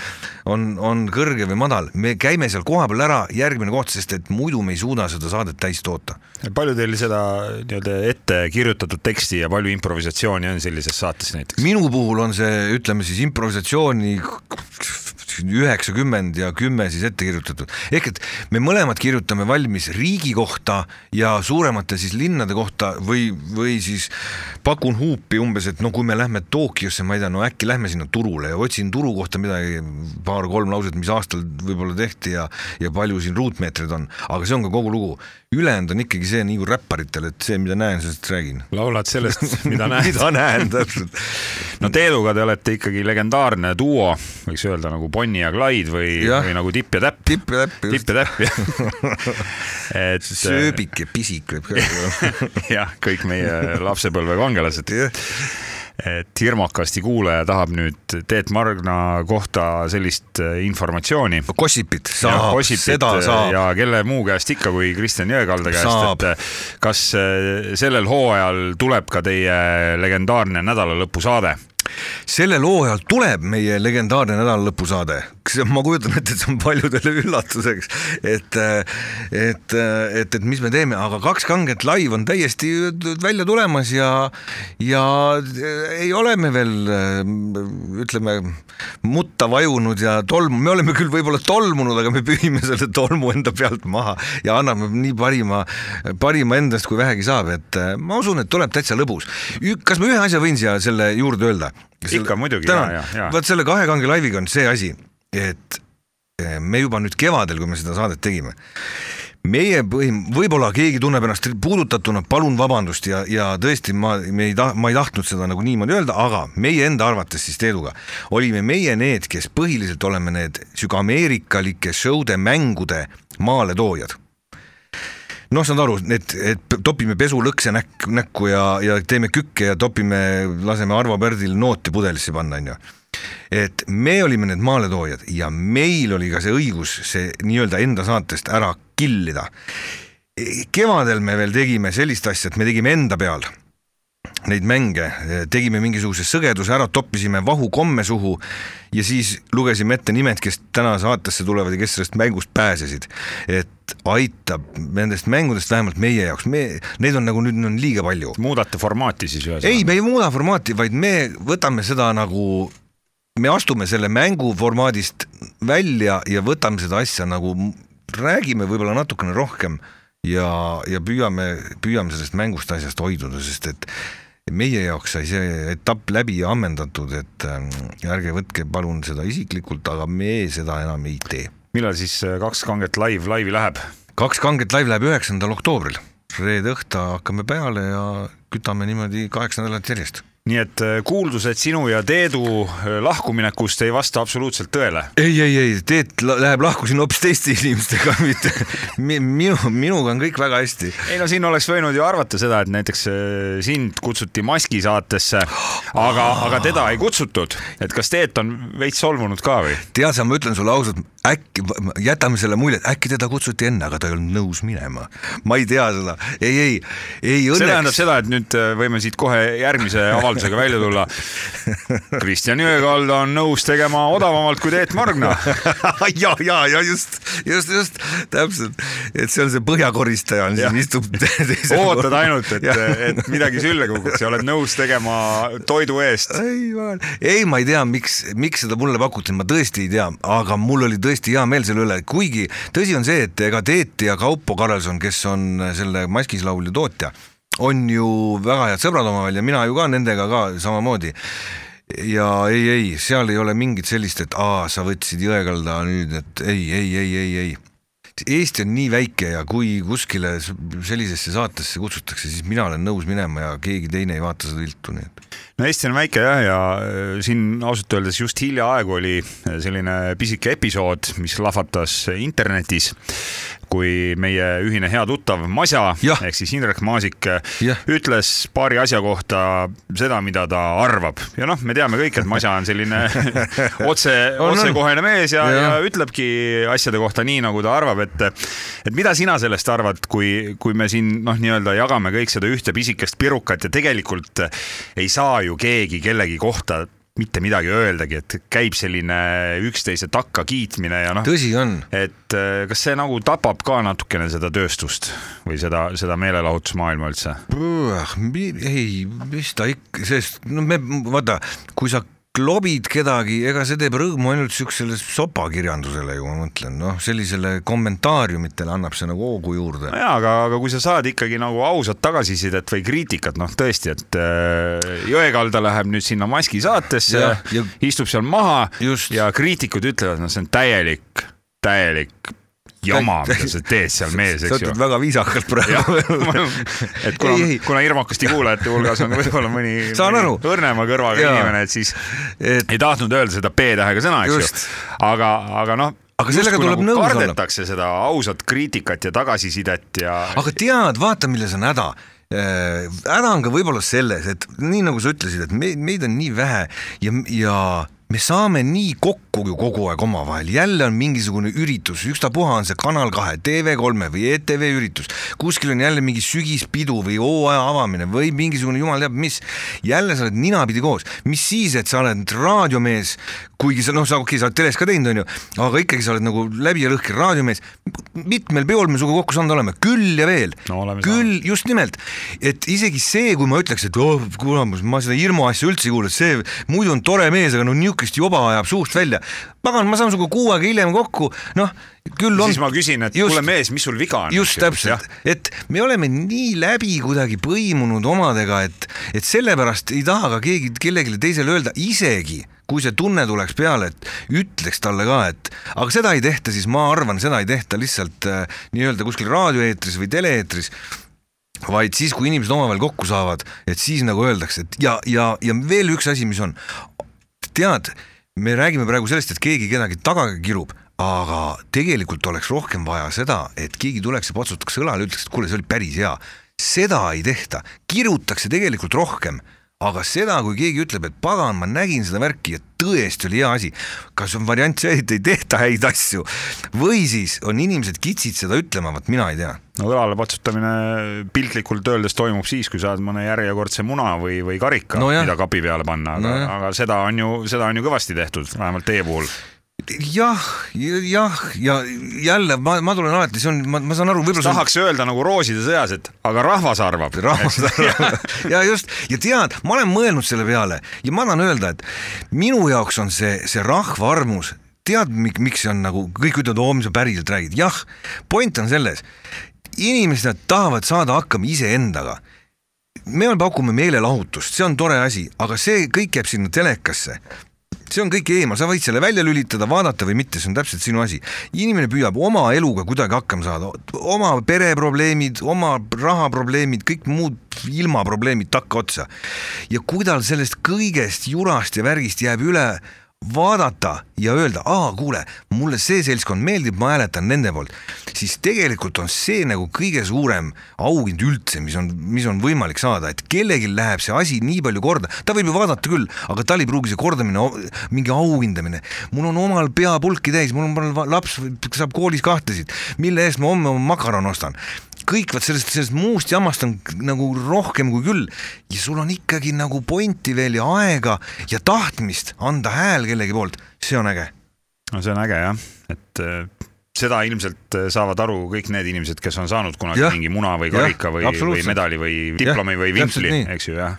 on, on kõrge või madal, me käime seal kohapeal ära, järgmine koht, sest et muidu me ei suuda seda saadet täis toota. palju teil seda nii-öelda ette kirjutatud teksti ja palju improvisatsiooni on sellises saates näiteks? minu puhul on see, ütleme siis improvisatsiooni üheksakümmend ja kümme siis ette kirjutatud, ehk et me mõlemad kirjutame valmis riigi kohta ja suuremate siis linnade kohta või, või siis pakun huupi umbes, et no kui me lähme Tokyosse, ma ei tea, no äkki lähme sinna turule ja otsin turu kohta midagi, paar-kolm lauset, mis aastal võib-olla tehti ja, ja palju siin ruutmeetreid on, aga see on ka kogu lugu. ülejäänud on ikkagi see nagu räpparitel, et see, mida näen, sellest räägin. laulad sellest, mida [laughs] näed. mida näen täpselt. no Teeluga te olete ikkagi legendaarne duo, võiks öelda nagu Bonnie ja Clyde või, või nagu Tipp ja Täpp. tipp ja täpp tipp ja Täpp, jah. [laughs] et sööbik ja pisik võib ka olla. [laughs] jah, kõik meie lapsepõlve kangelased. et hirmukasti kuulaja tahab nüüd Teet Margna kohta sellist äh, informatsiooni. Gossipit saab, seda saab. ja kelle muu käest ikka kui Kristjan Jõekalda käest, et äh, kas äh, sellel hooajal tuleb ka teie legendaarne nädalalõpusaade? Sellel hooajal tuleb meie legendaarne nädalalõpusaade, ma kujutan ette, et see on paljudele [laughs] üllatuseks, et, et, et, et mis me teeme, aga Kaks kanget live on täiesti välja tulemas ja, ja ei ole me veel ütleme mutta vajunud ja tolmu, me oleme küll võib-olla tolmunud, aga me pühime selle tolmu enda pealt maha ja anname nii parima, parima endast, kui vähegi saab, et ma usun, et tuleb täitsa lõbus. kas ma ühe asja võin siia selle juurde öelda? Ikka muidugi, jaa, jaa, jaa., vaat selle kahe kange laiviga on see asi, et eh, me juba nüüd kevadel, kui me seda saadet tegime, meie põhim-, võib-olla keegi tunneb ennast puudutatuna, palun vabandust ja, ja tõesti, ma, me ei taha, ma ei tahtnud seda nagu niimoodi öelda, aga meie enda arvates siis Teeduga olime meie need, kes põhiliselt oleme need sihuke ameerikalike show'de mängude maaletoojad noh, saad aru, et, et topime pesulõkse näkku, näkku ja, ja teeme kükke ja topime, laseme Arvo Pärdil nooti pudelisse panna, onju. et me olime need maaletoojad ja meil oli ka see õigus see nii-öelda enda saatest ära killida. kevadel me veel tegime sellist asja, et me tegime enda peal neid mänge, tegime mingisuguse sõgeduse ära, toppisime vahukomme suhu ja siis lugesime ette nimed, kes täna saatesse tulevad ja kes sellest mängust pääsesid. et aitab nendest mängudest vähemalt meie jaoks, me, neid on nagu nüüd on liiga palju. muudate formaati siis ühesõnaga? ei, me ei muuda formaati, vaid me võtame seda nagu, me astume selle mängu formaadist välja ja võtame seda asja nagu, räägime võib-olla natukene rohkem ja, ja püüame, püüame sellest mängust asjast hoiduda, sest et meie jaoks sai see etapp läbi ja ammendatud, et ähm, ärge võtke palun seda isiklikult, aga me seda enam ei tee. millal siis äh, kaks kanget live laivi läheb? kaks kanget live läheb üheksandal oktoobril, reede õhta hakkame peale ja kütame niimoodi kaheksa nädalat järjest nii et äh, kuuldused sinu ja Teedu äh, lahkuminekust ei vasta absoluutselt tõele? ei, ei, ei, Teet läheb lahku siin hoopis teiste [laughs] inimestega, mitte minu, minuga on kõik väga hästi. ei no siin oleks võinud ju arvata seda, et näiteks äh, sind kutsuti Maski saatesse, aga, aga teda ei kutsutud, et kas Teet on veits solvunud ka või? tead sa, ma ütlen sulle ausalt, äkki, jätame selle mulje, et äkki teda kutsuti enne, aga ta ei olnud nõus minema. ma ei tea seda, ei, ei, ei õnneks. see tähendab seda, et nüüd võime siit kohe järgmise avalduse [laughs] avaldusega välja tulla. Kristjan Jõekalda on nõus tegema odavamalt kui Teet Margna [laughs] ja, ja, ja just, just, just täpselt, et see on see põhjakoristaja on siin istub. ootad ainult, et, et midagi sülle kukuks ja oled nõus tegema toidu eest. ei, ei, ma ei tea, miks, miks seda mulle pakuti, ma tõesti ei tea, aga mul oli tõesti hea meel selle üle, kuigi tõsi on see, et ega Teet ja Kaupo Karlsson, kes on selle maskislaulja tootja on ju väga head sõbrad omavahel ja mina ju ka nendega ka samamoodi. ja ei, ei, seal ei ole mingit sellist, et aa, sa võtsid Jõekalda nüüd, et ei, ei, ei, ei, ei. Eesti on nii väike ja kui kuskile sellisesse saatesse kutsutakse, siis mina olen nõus minema ja keegi teine ei vaata seda viltu, nii et. no Eesti on väike jah, ja äh, siin ausalt öeldes just hiljaaegu oli selline pisike episood, mis lahvatas internetis kui meie ühine hea tuttav Masja ehk siis Indrek Maasik ja. ütles paari asja kohta seda, mida ta arvab ja noh, me teame kõik, et Masja on selline [laughs] otse, otsekohene mees ja, ja., ja ütlebki asjade kohta nii, nagu ta arvab, et et mida sina sellest arvad, kui, kui me siin noh, nii-öelda jagame kõik seda ühte pisikest pirukat ja tegelikult ei saa ju keegi kellegi kohta mitte midagi öeldagi, et käib selline üksteise takka kiitmine ja noh. tõsi on. et äh, kas see nagu tapab ka natukene seda tööstust või seda, seda meelelahutusmaailma üldse? ei, mis ta ikka, sest no me vaata, kui sa klobid kedagi, ega see teeb rõõmu ainult siuksele sopakirjandusele ju, ma mõtlen, noh, sellisele kommentaariumitele annab see nagu hoogu juurde. nojaa, aga, aga kui sa saad ikkagi nagu ausat tagasisidet või kriitikat, noh tõesti, et äh, Jõekalda läheb nüüd sinna Maski saatesse, istub seal maha Just. ja kriitikud ütlevad, noh, see on täielik, täielik jama, mida sa teed seal mees, eks ju. sa ütled väga viisakalt praegu. [laughs] et kuna, kuna hirmukasti kuulajate hulgas on võib-olla mõni, mõni õrnema kõrvaga ja. inimene, et siis et... ei tahtnud öelda seda P-tähega sõna, eks Just. ju. aga, aga noh aga sellega tuleb nagu nõus olla. kardetakse seda ausat kriitikat ja tagasisidet ja. aga tead, vaata, milles on häda äh, häda on ka võib-olla selles, et nii nagu sa ütlesid, et me, meid on nii vähe ja, ja me saame nii kokku ju kogu aeg omavahel, jälle on mingisugune üritus, ükstapuha on see Kanal kahe, TV3 või ETV üritus, kuskil on jälle mingi sügispidu või hooaja avamine või mingisugune jumal teab mis. jälle sa oled ninapidi koos, mis siis, et sa oled raadiomees, kuigi sa noh, sa okei okay,, sa oled teles ka teinud, onju, aga ikkagi sa oled nagu läbi ja lõhki raadiomees. mitmel peol me sinuga kokku saanud oleme, küll ja veel. No,, küll just nimelt, et isegi see, kui ma ütleks, et oh, kuule, ma seda Irmo asja üldse ei kuule, see muidu on tore mees, aga no niisugust joba ajab suust välja. pagan, ma saan sinuga kuu aega hiljem kokku, noh küll on. siis ma küsin, et just, kuule mees, mis sul viga on? just täpselt, et me oleme nii läbi kuidagi põimunud omadega, et, et sellepärast ei taha ka keegi kellelegi teisele öelda, isegi kui see tunne tuleks peale, et ütleks talle ka, et aga seda ei tehta, siis ma arvan, seda ei tehta lihtsalt äh, nii-öelda kuskil raadioeetris või tele-eetris vaid siis, kui inimesed omavahel kokku saavad, et siis nagu öeldakse, et ja, ja, ja veel üks asi, mis on, tead, me räägime praegu sellest, et keegi kedagi taga kirub, aga tegelikult oleks rohkem vaja seda, et keegi tuleks ja patsutaks õlale, ütleks, et kuule, see oli päris hea. seda ei tehta, kirutakse tegelikult rohkem, aga seda, kui keegi ütleb, et pagan, ma nägin seda värki ja tõesti oli hea asi, kas on variant see, et ei tehta häid asju? Või siis on inimesed kitsid seda ütlema, vot mina ei tea. No õlale patsutamine piltlikult öeldes toimub siis, kui saad mõne järjekordse muna või, või karika No mida kapi peale panna, aga no, aga seda on ju, seda on ju kõvasti tehtud, vähemalt teie puhul. jah, jah, ja jälle ma, ma tulen alati, see on, ma, ma saan aru, võib-olla see on tahaks öelda nagu rooside sõjas, et aga rahvas arvab. [laughs] rahvas [laughs] ja just ja tead, ma olen mõelnud selle peale ja ma tahan öelda, et minu jaoks on see, see rahva armus, tead, miks see on nagu kõik ütlevad, oo, mis sa päriselt räägid, jah, point on selles, inimesed tahavad saada hakkama iseendaga. Me pakume meelelahutust, see on tore asi, aga see kõik jääb sinna telekasse see on kõik eemal, sa võid selle välja lülitada, vaadata või mitte, see on täpselt sinu asi. inimene püüab oma eluga kuidagi hakkama saada, oma pereprobleemid, oma rahaprobleemid, kõik muud ilmaprobleemid takkaotsa. ja kui tal sellest kõigest jurast ja värgist jääb üle vaadata ja öelda, aa, kuule, mulle see seltskond meeldib, ma hääletan nende poolt, siis tegelikult on see nagu kõige suurem auhind üldse, mis on, mis on võimalik saada, et kellelgi läheb see asi nii palju korda, ta võib ju vaadata küll, aga tal ei pruugi see kordamine, mingi auhindamine. mul on omal pea pulki täis, mul on laps saab koolis kahtesid, mille eest ma homme oma makaron ostan kõik vaat sellest, sellest muust jamast on nagu rohkem kui küll ja sul on ikkagi nagu pointi veel ja aega ja tahtmist anda hääl kellegi poolt, see on äge. no see on äge jah, et äh, seda ilmselt äh, saavad aru kõik need inimesed, kes on saanud kunagi Jah. mingi muna või karika või, või absoluutselt. medali või diplomi või täpselt vimpli eks ju, jah.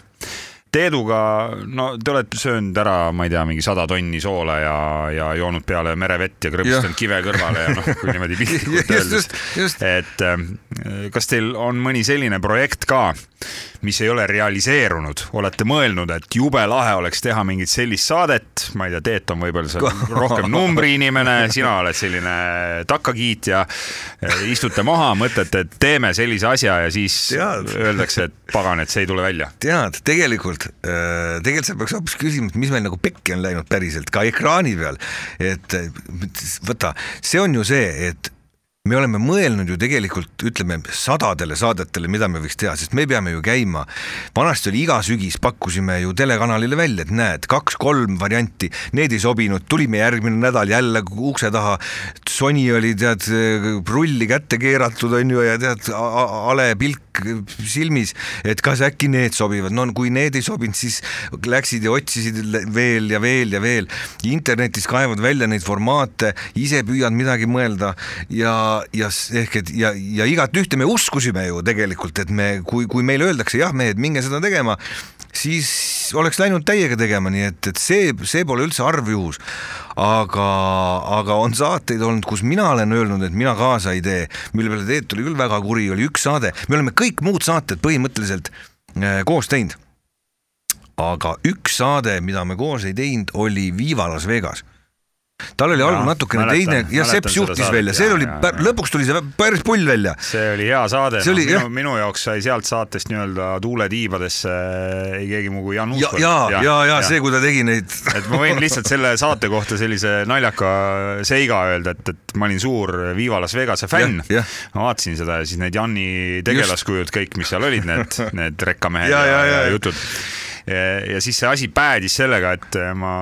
Teeduga, no te olete söönud ära, ma ei tea, mingi sada tonni soola ja, ja joonud peale merevett ja krõbistanud kive kõrvale ja noh, kui niimoodi [laughs] piltlikult öeldes. et ähm, kas teil on mõni selline projekt ka, mis ei ole realiseerunud, olete mõelnud, et jube lahe oleks teha mingit sellist saadet, ma ei tea, Teet on võib-olla seal [laughs] rohkem numbriinimene, sina oled selline takkakiitja, istute maha, mõtlete, et teeme sellise asja ja siis Tead. öeldakse, et pagan, et see ei tule välja. tead, tegelikult, tegelikult sa peaks hoopis küsima, et mis meil nagu pekki on läinud päriselt ka ekraani peal, et äh, võta, see on ju see, et me oleme mõelnud ju tegelikult ütleme sadadele saadetele, mida me võiks teha, sest me peame ju käima. vanasti oli iga sügis, pakkusime ju telekanalile välja, et näed, kaks-kolm varianti, need ei sobinud, tulime järgmine nädal jälle ukse taha. Sony oli tead rulli kätte keeratud on ju ja tead a- a- hale pilk silmis, et kas äkki need sobivad, no kui need ei sobinud, siis läksid ja otsisid veel ja veel ja veel. internetis kaevad välja neid formaate, ise püüad midagi mõelda ja, ja ehk et ja, ja igat ühte me uskusime ju tegelikult, et me, kui, kui meile öeldakse jah, mehed, minge seda tegema, siis oleks läinud täiega tegema, nii et, et see, see pole üldse harv juhus. aga, aga on saateid olnud, kus mina olen öelnud, et mina kaasa ei tee, mille peale Teet oli küll väga kuri, oli üks saade, me oleme kõik muud saated põhimõtteliselt äh, koos teinud. aga üks saade, mida me koos ei teinud, oli Viva Las Vegas tal oli algul natukene mäletan- teine ja seda juhtis saadet, välja, see jaa, oli lõpuks tuli see päris pull välja. see oli hea saade, no, minu, minu jaoks sai sealt saatest nii-öelda tuule tiibadesse äh, ei keegi muu kui Jan ja, Uuspõld. ja, ja, ja see, kui ta tegi neid [laughs] et ma võin lihtsalt selle saate kohta sellise naljaka seiga öelda, et, et ma olin suur Viva Las Vegase fänn. Ma vaatasin seda ja siis need Janni tegelaskujud kõik, mis seal olid, need, [laughs] need rekkamehed Ja, ja, ja, ja, ja. ja jutud. Ja siis see asi päädis sellega, et ma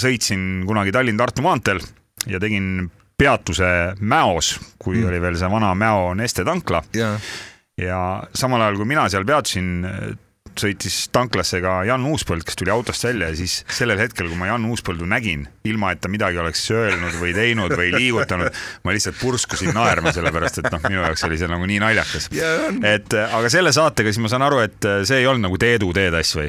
sõitsin kunagi Tallinn-Tartu maanteel ja tegin peatuse Mäos, kui mm. oli veel see vana Mäo Neste tankla ja ja samal ajal, kui mina seal peatusin, sõitis tanklasse ka Jan Uuspõld, kes tuli autost välja ja siis sellel hetkel, kui ma Jan Uuspõldu nägin, ilma et ta midagi oleks öelnud või teinud või liigutanud, ma lihtsalt purskusin naerma, sellepärast et noh, minu jaoks oli see nagu nii naljakas. Et aga selle saatega siis ma saan aru, et see ei olnud nagu Teedu teetass või?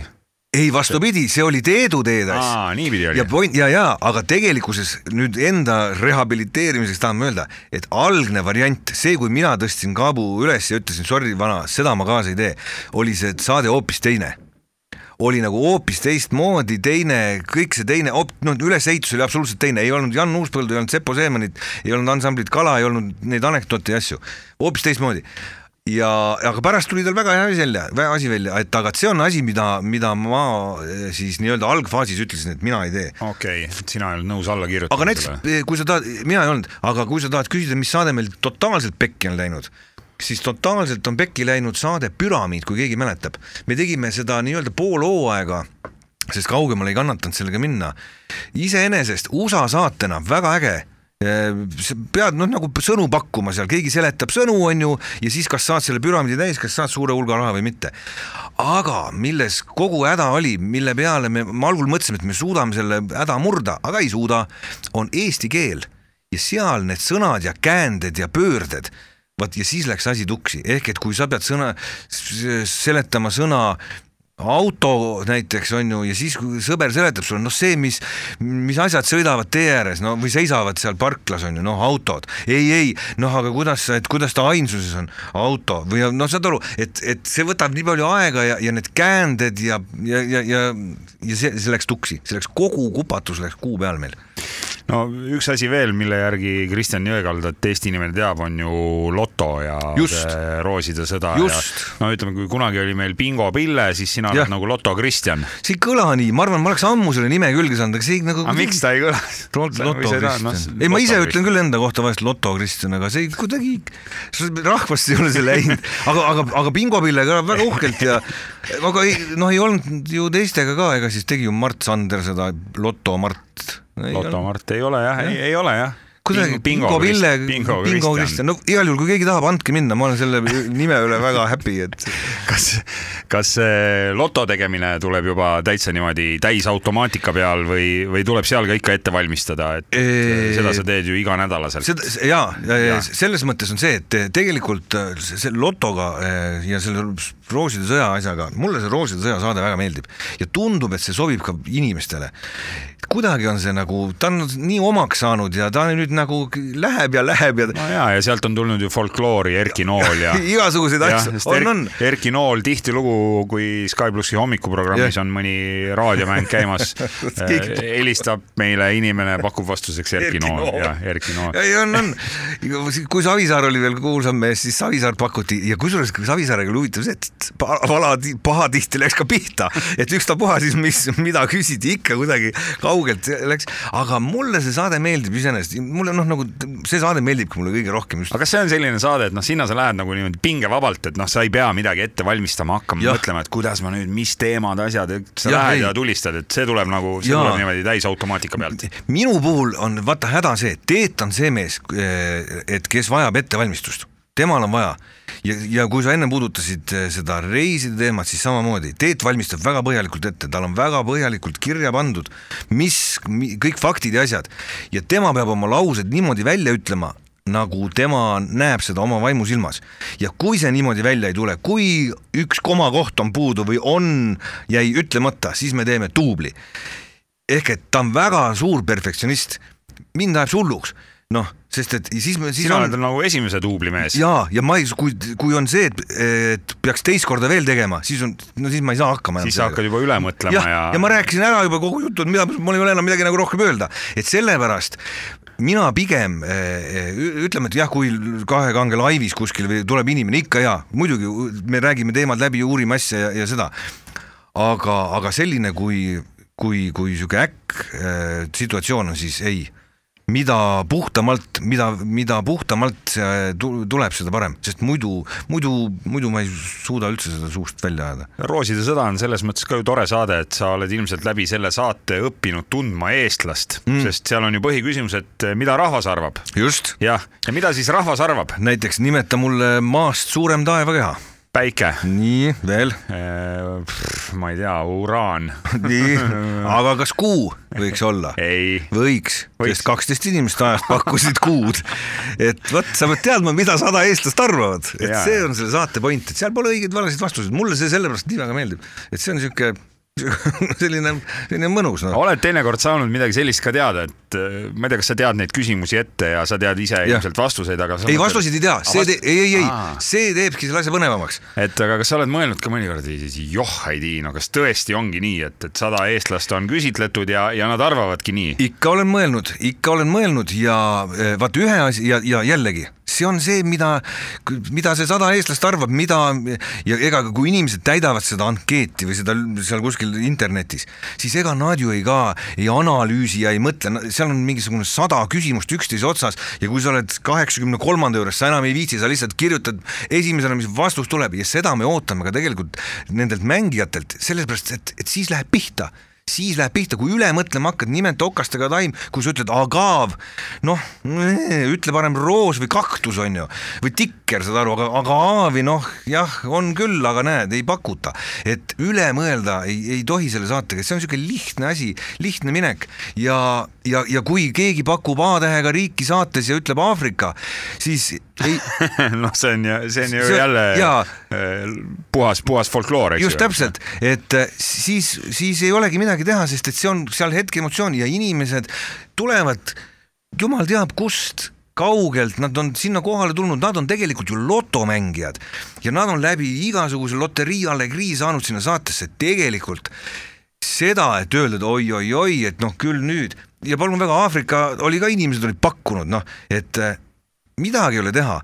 ei, vastupidi, see oli Teedu teetass. aa, niipidi oli ja. point ja, ja aga tegelikkuses nüüd enda rehabiliteerimiseks tahan ma öelda, et algne variant, see, kui mina tõstsin kaabu üles ja ütlesin sorry, vana, seda ma kaasa ei tee, oli see saade hoopis teine oli nagu hoopis teistmoodi, teine, kõik see teine, no ülesehitus oli absoluutselt teine, ei olnud Jan Uuspõldu, ei olnud Sepo Seemanit, ei olnud ansamblit Kala, ei olnud neid anekdoote ja asju, hoopis teistmoodi ja, aga pärast tuli tal väga hea asi välja, asi välja, et aga see on asi, mida, mida ma eh, siis nii-öelda algfaasis ütlesin, et mina ei tee. okei okay,, sina ei olnud nõus alla kirjutama. aga näiteks, kui sa tahad, mina ei olnud, aga kui sa tahad küsida, mis saade meil totaalselt pekki on läinud, siis totaalselt on pekki läinud saade Püramiid, kui keegi mäletab. me tegime seda nii-öelda pool hooaega, sest kaugemale ei kannatanud sellega minna. iseenesest USA saatena väga äge pead noh, nagu sõnu pakkuma seal, keegi seletab sõnu, on ju, ja siis kas saad selle püramiidi täis, kas saad suure hulga raha või mitte. aga milles kogu häda oli, mille peale me, me algul mõtlesime, et me suudame selle häda murda, aga ei suuda, on eesti keel. Ja seal need sõnad ja käänded ja pöörded vaat ja siis läks asi tuksi, ehk et kui sa pead sõna, seletama sõna auto näiteks on ju ja siis kui sõber seletab sulle, noh see, mis, mis asjad sõidavad tee ääres, no või seisavad seal parklas on ju, noh autod, ei, ei noh, aga kuidas, et kuidas ta ainsuses on, auto. Või noh, saad aru, et, et see võtab nii palju aega ja, ja need käänded ja, ja, ja, ja, ja see, see läks tuksi, see läks kogu kupatus läks kuu peal meil. No üks asi veel, mille järgi Kristjan Jõekaldat Eesti inimene teab, on ju loto ja Just. rooside sõda no ütleme, kui kunagi oli meil Bingo Pille, siis sina oled nagu Loto Kristjan. see ei kõla nii, ma arvan, ma oleks ammu selle nime külge saanud, aga see ei nagu aga miks ta ei kõla? Loto Kristjan, ei ma ise ütlen küll enda kohta vahest Loto Kristjan, aga see kuidagi, rahvast ei ole see läinud, aga, aga, aga Pingopille kõlab väga uhkelt ja aga ei, noh, ei olnud ju teistega ka, ega siis tegi ju Mart Sander seda Loto Mart. Loto Mart ei ole jah, ei, ei ole jah. Kuidagi Bingo Ville, Bingo Kristjan no igal juhul, kui keegi tahab, andke minna, ma olen selle nime üle väga happy, et [laughs] kas, kas see loto tegemine tuleb juba täitsa niimoodi täisautomaatika peal või, või tuleb seal ka ikka ette valmistada, et Eee, seda sa teed ju iganädalaselt? seda ja, ja, ja Jaa. selles mõttes on see, et tegelikult äh, see see lotoga äh, ja selle rooside sõja asjaga, mulle see rooside sõja saade väga meeldib ja tundub, et see sobib ka inimestele. kuidagi on see nagu, ta on nii omaks saanud ja ta nüüd nagu läheb ja läheb ja no ja, ja sealt on tulnud ju folkloori Erki Nool ja [laughs] igasuguseid asju on, on. Erki Nool tihtilugu, kui Sky plussi hommikuprogrammis Jah. on mõni raadiomäng käimas [laughs] eh, helistab meile inimene, pakub vastuseks Erki, Erki Nool Nool. ja Erki Nool. ei, on, on. kui Savisaar oli veel kuulsam mees, siis Savisaart pakuti ja kusjuures Savisaarega oli huvitav see, et pa- vala, pahatihti läks ka pihta, et ükstapuha siis, mis, mida küsiti, ikka kuidagi kaugelt läks, aga mulle see saade meeldib iseenesest, mulle noh, nagu see saade meeldibki mulle kõige rohkem just. aga kas see on selline saade, et noh, sinna sa lähed nagu niimoodi pingevabalt, et noh, sa ei pea midagi ette valmistama hakkama, mõtlema, et kuidas ma nüüd, mis teemad, asjad, et sa Jah, lähed ei. ja tulistad, et see tuleb nagu, see Jaa. tuleb niimoodi täisautomaatika pealt. minu puhul on vaata häda see, Teet on see mees, et kes vajab ettevalmistust, temal on vaja. Ja, ja kui sa enne puudutasid eh, seda reiside teemat, siis samamoodi Teet valmistab väga põhjalikult ette, tal on väga põhjalikult kirja pandud, mis mi, kõik faktid ja asjad. Ja tema peab oma laused niimoodi välja ütlema nagu tema näeb seda oma vaimusilmas ja kui see niimoodi välja ei tule, kui üks komakoht on puudu või on, jäi ütlemata, siis me teeme duubli ehk et ta on väga suur perfektsionist, mind ajab see hulluks, noh, sest et siis me, siis sina on oled nagu esimese duubli mees. ja, ja ma ei, kui, kui on see, et, et peaks teist korda veel tegema, siis on, no siis ma ei saa hakkama. siis sa hakkad juba üle mõtlema ja, ja..., ja ma rääkisin ära juba kogu jutu, et mida, mul ei ole enam midagi nagu rohkem öelda, et sellepärast mina pigem eh, ü- ütleme, et jah, kui kahe kange laivis kuskil või tuleb inimene ikka ja muidugi me räägime teemad läbi, uurime asja ja, ja seda, aga, aga selline, kui, kui, kui sihuke äkk eh, situatsioon on, siis ei mida puhtamalt, mida, mida puhtamalt tuleb, seda parem, sest muidu, muidu, muidu ma ei suuda üldse seda suust välja ajada. rooside sõda on selles mõttes ka ju tore saade, et sa oled ilmselt läbi selle saate õppinud tundma eestlast mm., sest seal on ju põhiküsimus, et mida rahvas arvab. just, jah, ja mida siis rahvas arvab? näiteks nimeta mulle maast suurem taevakeha. päike, nii, veel, ma ei tea, uraan. [laughs] nii, aga kas kuu võiks olla? võiks, Võiks. sest kaksteist inimest ajast pakkusid kuud. et vot sa pead teadma, mida sada eestlast arvavad, et Jaa. see on selle saate point, et seal pole õigeid valesid vastuseid, mulle see sellepärast nii väga meeldib, et see on sihuke [laughs] selline, selline mõnus noh. oled teinekord saanud midagi sellist ka teada, et äh, ma ei tea, kas sa tead neid küsimusi ette ja sa tead ise Jah. ilmselt vastuseid, aga ei, vastuseid ei tea, see Aga te-, ei, ei, ei see teebki selle asja põnevamaks. et aga kas sa oled mõelnud ka mõnikord, joh, ei tii, no kas tõesti ongi nii, et, et sada eestlast on küsitletud ja, ja nad arvavadki nii? ikka olen mõelnud, ikka olen mõelnud ja eh, vaat ühe asja ja, ja jällegi see on see, mida, mida see sada eestlast arvab, mida ja ega kui inimesed täidavad seda ankeeti või seda seal kuskil internetis, siis ega nad ju ei ka ei analüüsi ja ei mõtle, seal on mingisugune sada küsimust üksteise otsas ja kui sa oled kaheksakümne kolmanda juures, sa enam ei viitsi, sa lihtsalt kirjutad esimesena, mis vastus tuleb ja seda me ootame ka tegelikult nendelt mängijatelt, sellepärast et, et siis läheb pihta siis läheb pihta, kui üle mõtlema hakkad, nimelt okastega taim, kui sa ütled agav, noh, ütle parem roos või kaktus on ju, või tikker, saad aru, aga agaavi noh, jah, on küll, aga näed, ei pakuta. et üle mõelda ei, ei tohi selle saatega, see on niisugune lihtne asi, lihtne minek. Ja, ja, ja kui keegi pakub A-tähega riiki saates ja ütleb Aafrika, siis ei [laughs] noh, see on ju, see on ju see, jälle jaa, äh, puhas, puhas folkloor, eks ju. just täpselt, et äh, siis, siis ei olegi midagi midagi teha, sest et see on seal hetke emotsioon ja inimesed tulevad, jumal teab kust kaugelt, nad on sinna kohale tulnud, nad on tegelikult ju lotomängijad. Ja nad on läbi igasuguse loterii allegrii saanud sinna saatesse. Tegelikult seda, et öelda, et oi-oi-oi, et noh, küll nüüd. Ja palun väga, Aafrika oli ka inimesed olid pakkunud, noh, et äh, midagi ei ole teha.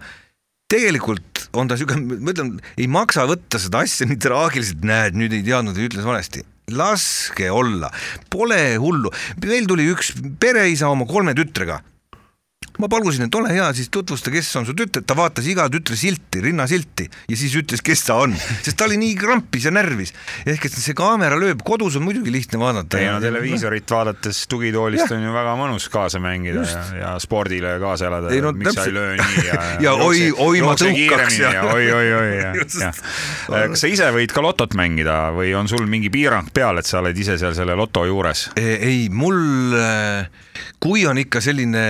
Tegelikult on ta siuke, ma ütlen, ei maksa võtta seda asja nii traagiliselt, näed, nüüd ei teadnud ja ütles valesti laske olla, pole hullu. meil tuli üks pereisa oma kolme tütrega ma palusin, et ole hea, siis tutvusta, kes on su tütar, ta vaatas iga tütre silti, rinnasilti ja siis ütles, kes ta on, sest ta oli nii krampis ja närvis. ehk et see kaamera lööb, kodus on muidugi lihtne vaadata. ei no televiisorit vaadates tugitoolist ja. on ju väga mõnus kaasa mängida Just. ja, ja spordile kaasa elada. No, miks sa ei löö nii ja, ja, [laughs] ja oi, oi ma tõukaks ja, ja oi, oi, oi ja, [laughs] ja. kas sa ise võid ka lotot mängida või on sul mingi piirang peal, et sa oled ise seal selle loto juures? ei, mul, kui on ikka selline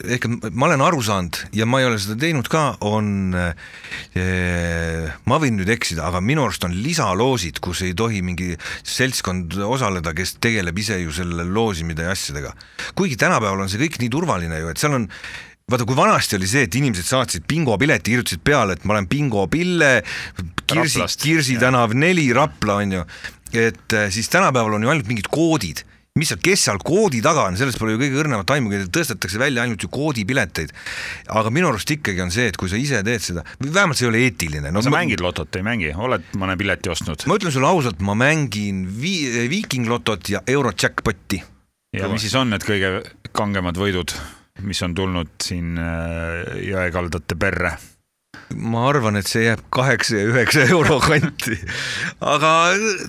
ehk ma olen aru saanud ja ma ei ole seda teinud ka, on eh,, ma võin nüüd eksida, aga minu arust on lisaloosid, kus ei tohi mingi seltskond osaleda, kes tegeleb ise ju selle loosimide ja asjadega. kuigi tänapäeval on see kõik nii turvaline ju, et seal on vaata, kui vanasti oli see, et inimesed saatsid bingopileti, kirjutasid peale, et ma olen Bingo Pille, Kirsi, Kirsi tänav neli, Rapla on ju, et eh, siis tänapäeval on ju ainult mingid koodid mis seal, kes seal koodi taga on, sellest pole ju kõige õrnemat aimugi, tõstetakse välja ainult ju koodipileteid. aga minu arust ikkagi on see, et kui sa ise teed seda, vähemalt see ei ole eetiline no,. sa ma... mängid lotot, ei mängi, oled mõne pileti ostnud? ma ütlen sulle ausalt, ma mängin vi-, Viiking lotot ja Eurojackpotti. ja mis siis on need kõige kangemad võidud, mis on tulnud siin äh, jõekaldate perre? Ma arvan, et see jääb kaheksa ja üheksa euro kanti. aga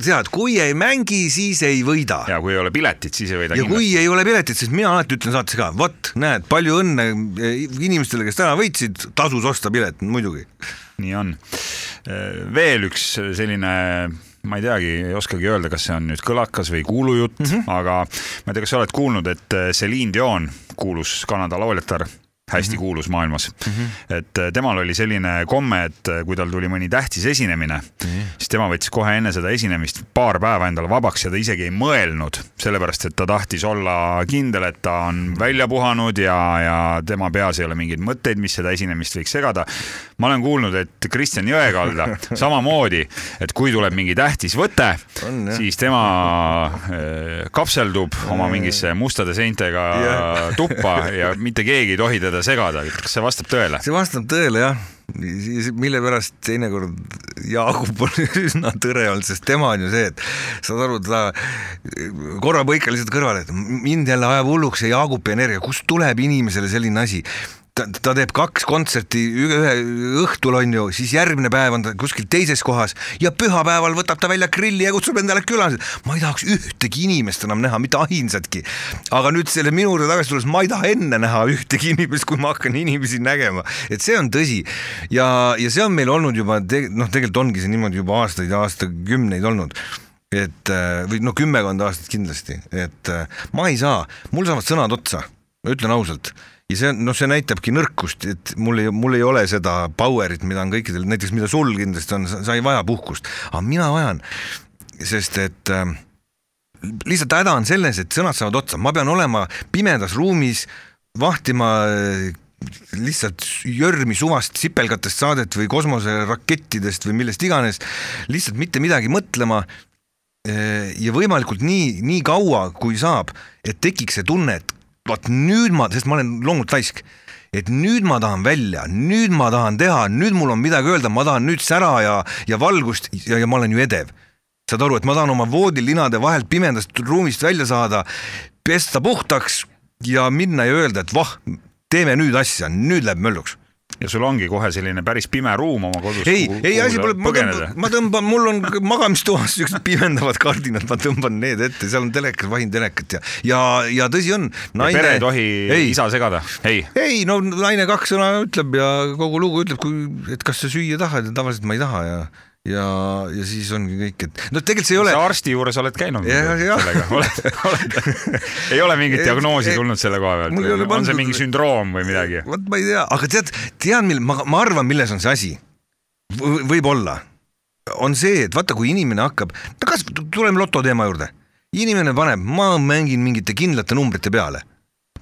tead, kui ei mängi, siis ei võida. ja kui ei ole piletit, siis ei võida. ja kindlasti. kui ei ole piletit, siis mina alati ütlen saates ka, vot näed, palju õnne inimestele, kes täna võitsid, tasus osta pilet, muidugi. nii on. veel üks selline ma ei teagi, ei oskagi öelda, kas see on nüüd kõlakas või kuulujutt mm, -hmm. aga ma ei tea, kas sa oled kuulnud, et Celine Dion, kuulus Kanada lauljatar hästi mm -hmm. kuulus maailmas mm. -hmm. et äh, temal oli selline komme, et äh, kui tal tuli mõni tähtis esinemine mm, -hmm. siis tema võttis kohe enne seda esinemist paar päeva endale vabaks ja ta isegi ei mõelnud, sellepärast et ta tahtis olla kindel, et ta on välja puhanud ja, ja tema peas ei ole mingeid mõtteid, mis seda esinemist võiks segada. ma olen kuulnud, et Kristjan Jõekalda [laughs] samamoodi, et kui tuleb mingi tähtis võte, siis tema äh, kapseldub oma mingisse mustade seintega yeah. tuppa ja mitte keegi ei tohi teda teda segada, kas see vastab tõele? see vastab tõele jah, mille pärast teinekord Jaagup on [laughs] üsna tõre olnud, sest tema on ju see, et saad aru, ta korra põika lihtsalt kõrvale, et mind jälle ajab hulluks see Jaagupi energia, kust tuleb inimesele selline asi ta, ta teeb kaks kontserti ühe õhtul on ju, siis järgmine päev on ta kuskil teises kohas ja pühapäeval võtab ta välja grilli ja kutsub endale külalised. ma ei tahaks ühtegi inimest enam näha, mitte ainsatki. aga nüüd selle minu juurde tagasi tulles, ma ei taha enne näha ühtegi inimest, kui ma hakkan inimesi nägema, et see on tõsi. ja, ja see on meil olnud juba te, noh, tegelikult ongi see niimoodi juba aastaid ja aastakümneid olnud et või noh, kümmekond aastat kindlasti, et ma ei saa, mul saavad sõnad otsa, ma ütlen ausalt ja see on, noh, see näitabki nõrkust, et mul ei, mul ei ole seda power'it, mida on kõikidel, näiteks mida sul kindlasti on, sa ei vaja puhkust, aga mina vajan, sest et äh, lihtsalt häda on selles, et sõnad saavad otsa, ma pean olema pimedas ruumis, vahtima äh, lihtsalt jörmi suvast sipelgatest saadet või kosmoserakettidest või millest iganes, lihtsalt mitte midagi mõtlema äh, ja võimalikult nii, nii kaua, kui saab, et tekiks see tunne, et vot nüüd ma, sest ma olen loomult laisk et nüüd ma tahan välja, nüüd ma tahan teha, nüüd mul on midagi öelda, ma tahan nüüd sära ja, ja valgust ja, ja ma olen ju edev. saad aru, et ma tahan oma voodilinade vahelt pimedast ruumist välja saada, pesta puhtaks ja minna ja öelda, et vah, teeme nüüd asja, nüüd läheb mölluks ja sul ongi kohe selline päris pime ruum oma kodus. ei, ei asi pole, ma tõmban, ma tõmban, mul on magamistoas siuksed pimendavad kardinad, ma tõmban need ette, seal on telekas, vahin telekat ja, ja, ja tõsi on. pere ei tohi ei. isa segada, ei? ei, no naine kaks sõna ütleb ja kogu lugu ütleb, kui, et kas sa süüa tahad ja tavaliselt ma ei taha ja ja, ja siis ongi kõik, et no tegelikult see ei ole. sa arsti juures oled käinud ja, ja. sellega, oled, oled [laughs] ei ole mingit diagnoosi tulnud selle koha pealt, on see mingi sündroom või midagi? vot ma ei tea, aga tead, tean, mil ma, ma arvan, milles on see asi v. võib-olla on see, et vaata, kui inimene hakkab, kas tuleme loto teema juurde, inimene paneb, ma mängin mingite kindlate numbrite peale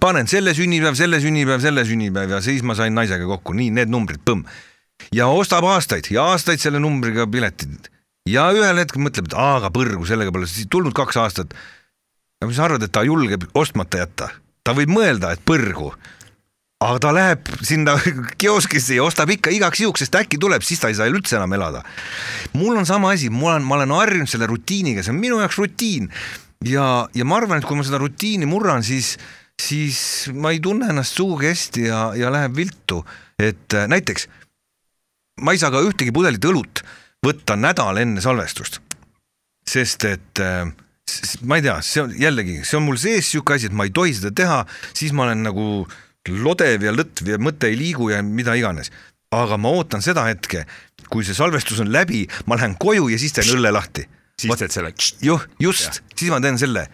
panen selle sünnipäev, selle sünnipäev, selle sünnipäev ja siis ma sain naisega kokku, nii need numbrid, põmm ja ostab aastaid ja aastaid selle numbriga piletid ja ühel hetkel mõtleb, et aga põrgu, sellega pole tulnud kaks aastat. aga mis sa arvad, et ta julgeb ostmata jätta? ta võib mõelda, et põrgu, aga ta läheb sinna [laughs] kioskisse ja ostab ikka igaks juhuks, sest äkki tuleb, siis ta ei saa üldse enam elada. mul on sama asi, mul on, ma olen harjunud selle rutiiniga, see on minu jaoks rutiin ja, ja ma arvan, et kui ma seda rutiini murran, siis, siis ma ei tunne ennast sugugi hästi ja, ja läheb viltu, et näiteks ma ei saa ka ühtegi pudelit õlut võtta nädal enne salvestust. sest et äh, ma ei tea, see on jällegi, see on mul sees sihuke asi, et ma ei tohi seda teha, siis ma olen nagu lodev ja lõtv ja mõte ei liigu ja mida iganes. aga ma ootan seda hetke, kui see salvestus on läbi, ma lähen koju ja siis teen õlle lahti. siis teed selle. juh, just, siis ma teen selle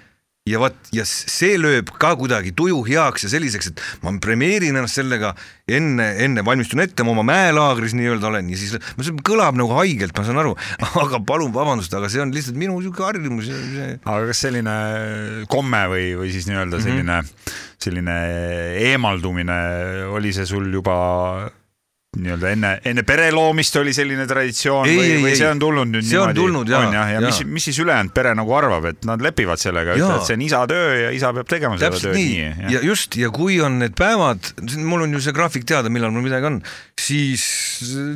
ja vot, ja see lööb ka kuidagi tuju heaks ja selliseks, et ma premeerin ennast sellega enne, enne valmistun ette, ma oma mäelaagris nii-öelda olen ja siis, no see kõlab nagu haigelt, ma saan aru, [laughs] aga palun vabandust, aga see on lihtsalt minu sihuke harjumus aga kas selline komme või, või siis nii-öelda mhm. selline mm, -hmm. selline eemaldumine, oli see sul juba nii-öelda enne, enne pere loomist oli selline traditsioon ei, või, või see on tulnud nüüd see niimoodi? on tulnud jah. ja, ja, ja mis, mis siis ülejäänud pere nagu arvab, et nad lepivad sellega, ütlevad, et see on isa töö ja isa peab tegema Täpselt seda tööd nii, nii. Ja. ja just, ja kui on need päevad, mul on ju see graafik teada, millal mul midagi on, siis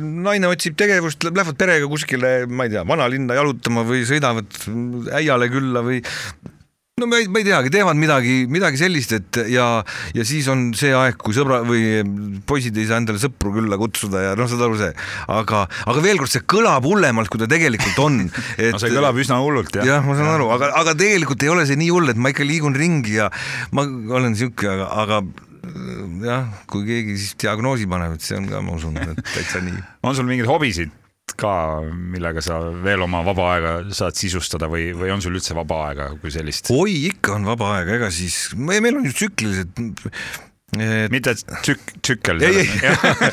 naine otsib tegevust, lähevad perega kuskile, ma ei tea, vanalinna jalutama või sõidavad äiale külla või no ma ei, ma ei teagi, teevad midagi, midagi sellist, et ja, ja siis on see aeg, kui sõbra või poisid ei saa endale sõpru külla kutsuda ja noh, saad aru see, aga, aga veel kord, see kõlab hullemalt, kui ta tegelikult on [laughs] et.... no see kõlab üsna hullult jah. jah, ma saan ja. aru, aga, aga tegelikult ei ole see nii hull, et ma ikka liigun ringi ja ma olen sihuke, aga, aga jah, kui keegi siis diagnoosi paneb, et see on ka, ma usun, et täitsa nii. [laughs] on sul mingeid hobisid? Ka, millega sa veel oma vaba aega saad sisustada või, või on sul üldse vaba aega kui sellist? oi, ikka on vaba aega, ega siis, meil on ju tsüklilised et.... mitte tsük-, tsükkel.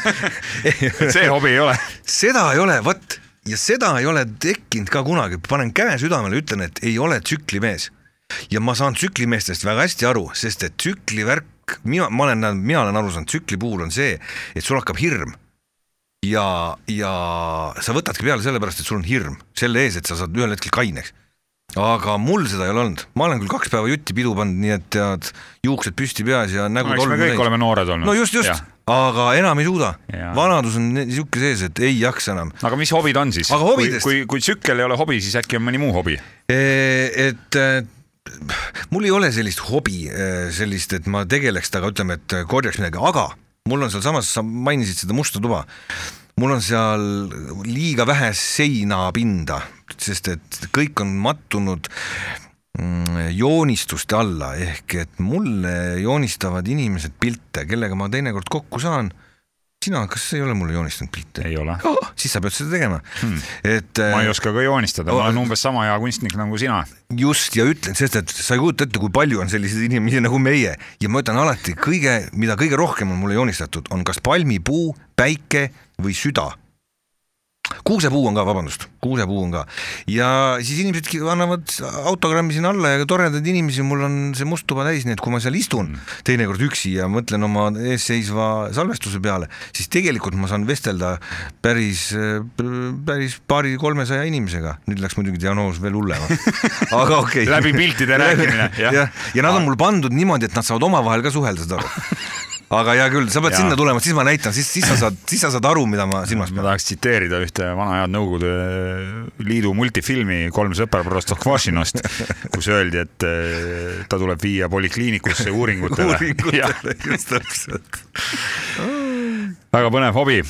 [laughs] see hobi ei ole. seda ei ole, vot, ja seda ei ole tekkinud ka kunagi, panen käe südamele, ütlen, et ei ole tsüklimees. ja ma saan tsüklimeestest väga hästi aru, sest et tsüklivärk, mina, ma olen, mina olen aru saanud, tsükli puhul on see, et sul hakkab hirm ja, ja sa võtadki peale sellepärast, et sul on hirm selle ees, et sa saad ühel hetkel kaineks. aga mul seda ei ole olnud, ma olen küll kaks päeva jutti pidu pannud, nii et tead, juuksed püsti peas ja nägu no, tolmu täis. kõik oleme noored olnud. no just, just, aga enam ei suuda. vanadus on niisugune sees, et ei jaksa enam. aga mis hobid on siis? kui, kui, kui tsükkel ei ole hobi, siis äkki on mõni muu hobi? et mul ei ole sellist hobi, sellist, et ma tegeleks temaga, ütleme, et korjaks midagi, aga mul on sealsamas, sa mainisid seda musta tuba, mul on seal liiga vähe seinapinda, sest et kõik on mattunud mm, joonistuste alla. Ehk et mulle joonistavad inimesed pilte, kellega ma teinekord kokku saan sina, kas ei ole mulle joonistanud pilte? ei ole oh,. siis sa pead seda tegema hmm.. et ma ei äh, oska ka joonistada oh,, ma olen umbes sama hea kunstnik nagu sina. just ja ütlen, sest et sa ei kujuta ette, kui palju on selliseid inimesi nagu meie ja ma ütlen alati kõige, mida kõige rohkem on mulle joonistatud, on kas palmipuu, päike või süda kuusepuu on ka, vabandust, kuusepuu on ka ja siis inimesed annavad autogrammi sinna alla ja toredaid inimesi, mul on see must tuba täis, nii et kui ma seal istun mm. teinekord üksi ja mõtlen oma eesseisva salvestuse peale, siis tegelikult ma saan vestelda päris, päris paari-kolmesaja inimesega, nüüd läks muidugi diagnoos veel hullemaks, [laughs] aga okei okay. läbi piltide rääkimine, jah. [laughs] ja, ja nad on mul pandud niimoodi, et nad saavad omavahel ka suhelda, saad aru [laughs] aga hea küll, sa pead Jaa. sinna tulema, siis ma näitan, siis, siis sa saad, siis sa saad aru, mida ma silmas ma pean. tahaks tsiteerida ühte vana head Nõukogude Liidu multifilmi Kolm sõpra Prostokvašinost, kus öeldi, et eh, ta tuleb viia polikliinikusse uuringutele. uuringutele, just täpselt. väga põnev hobi.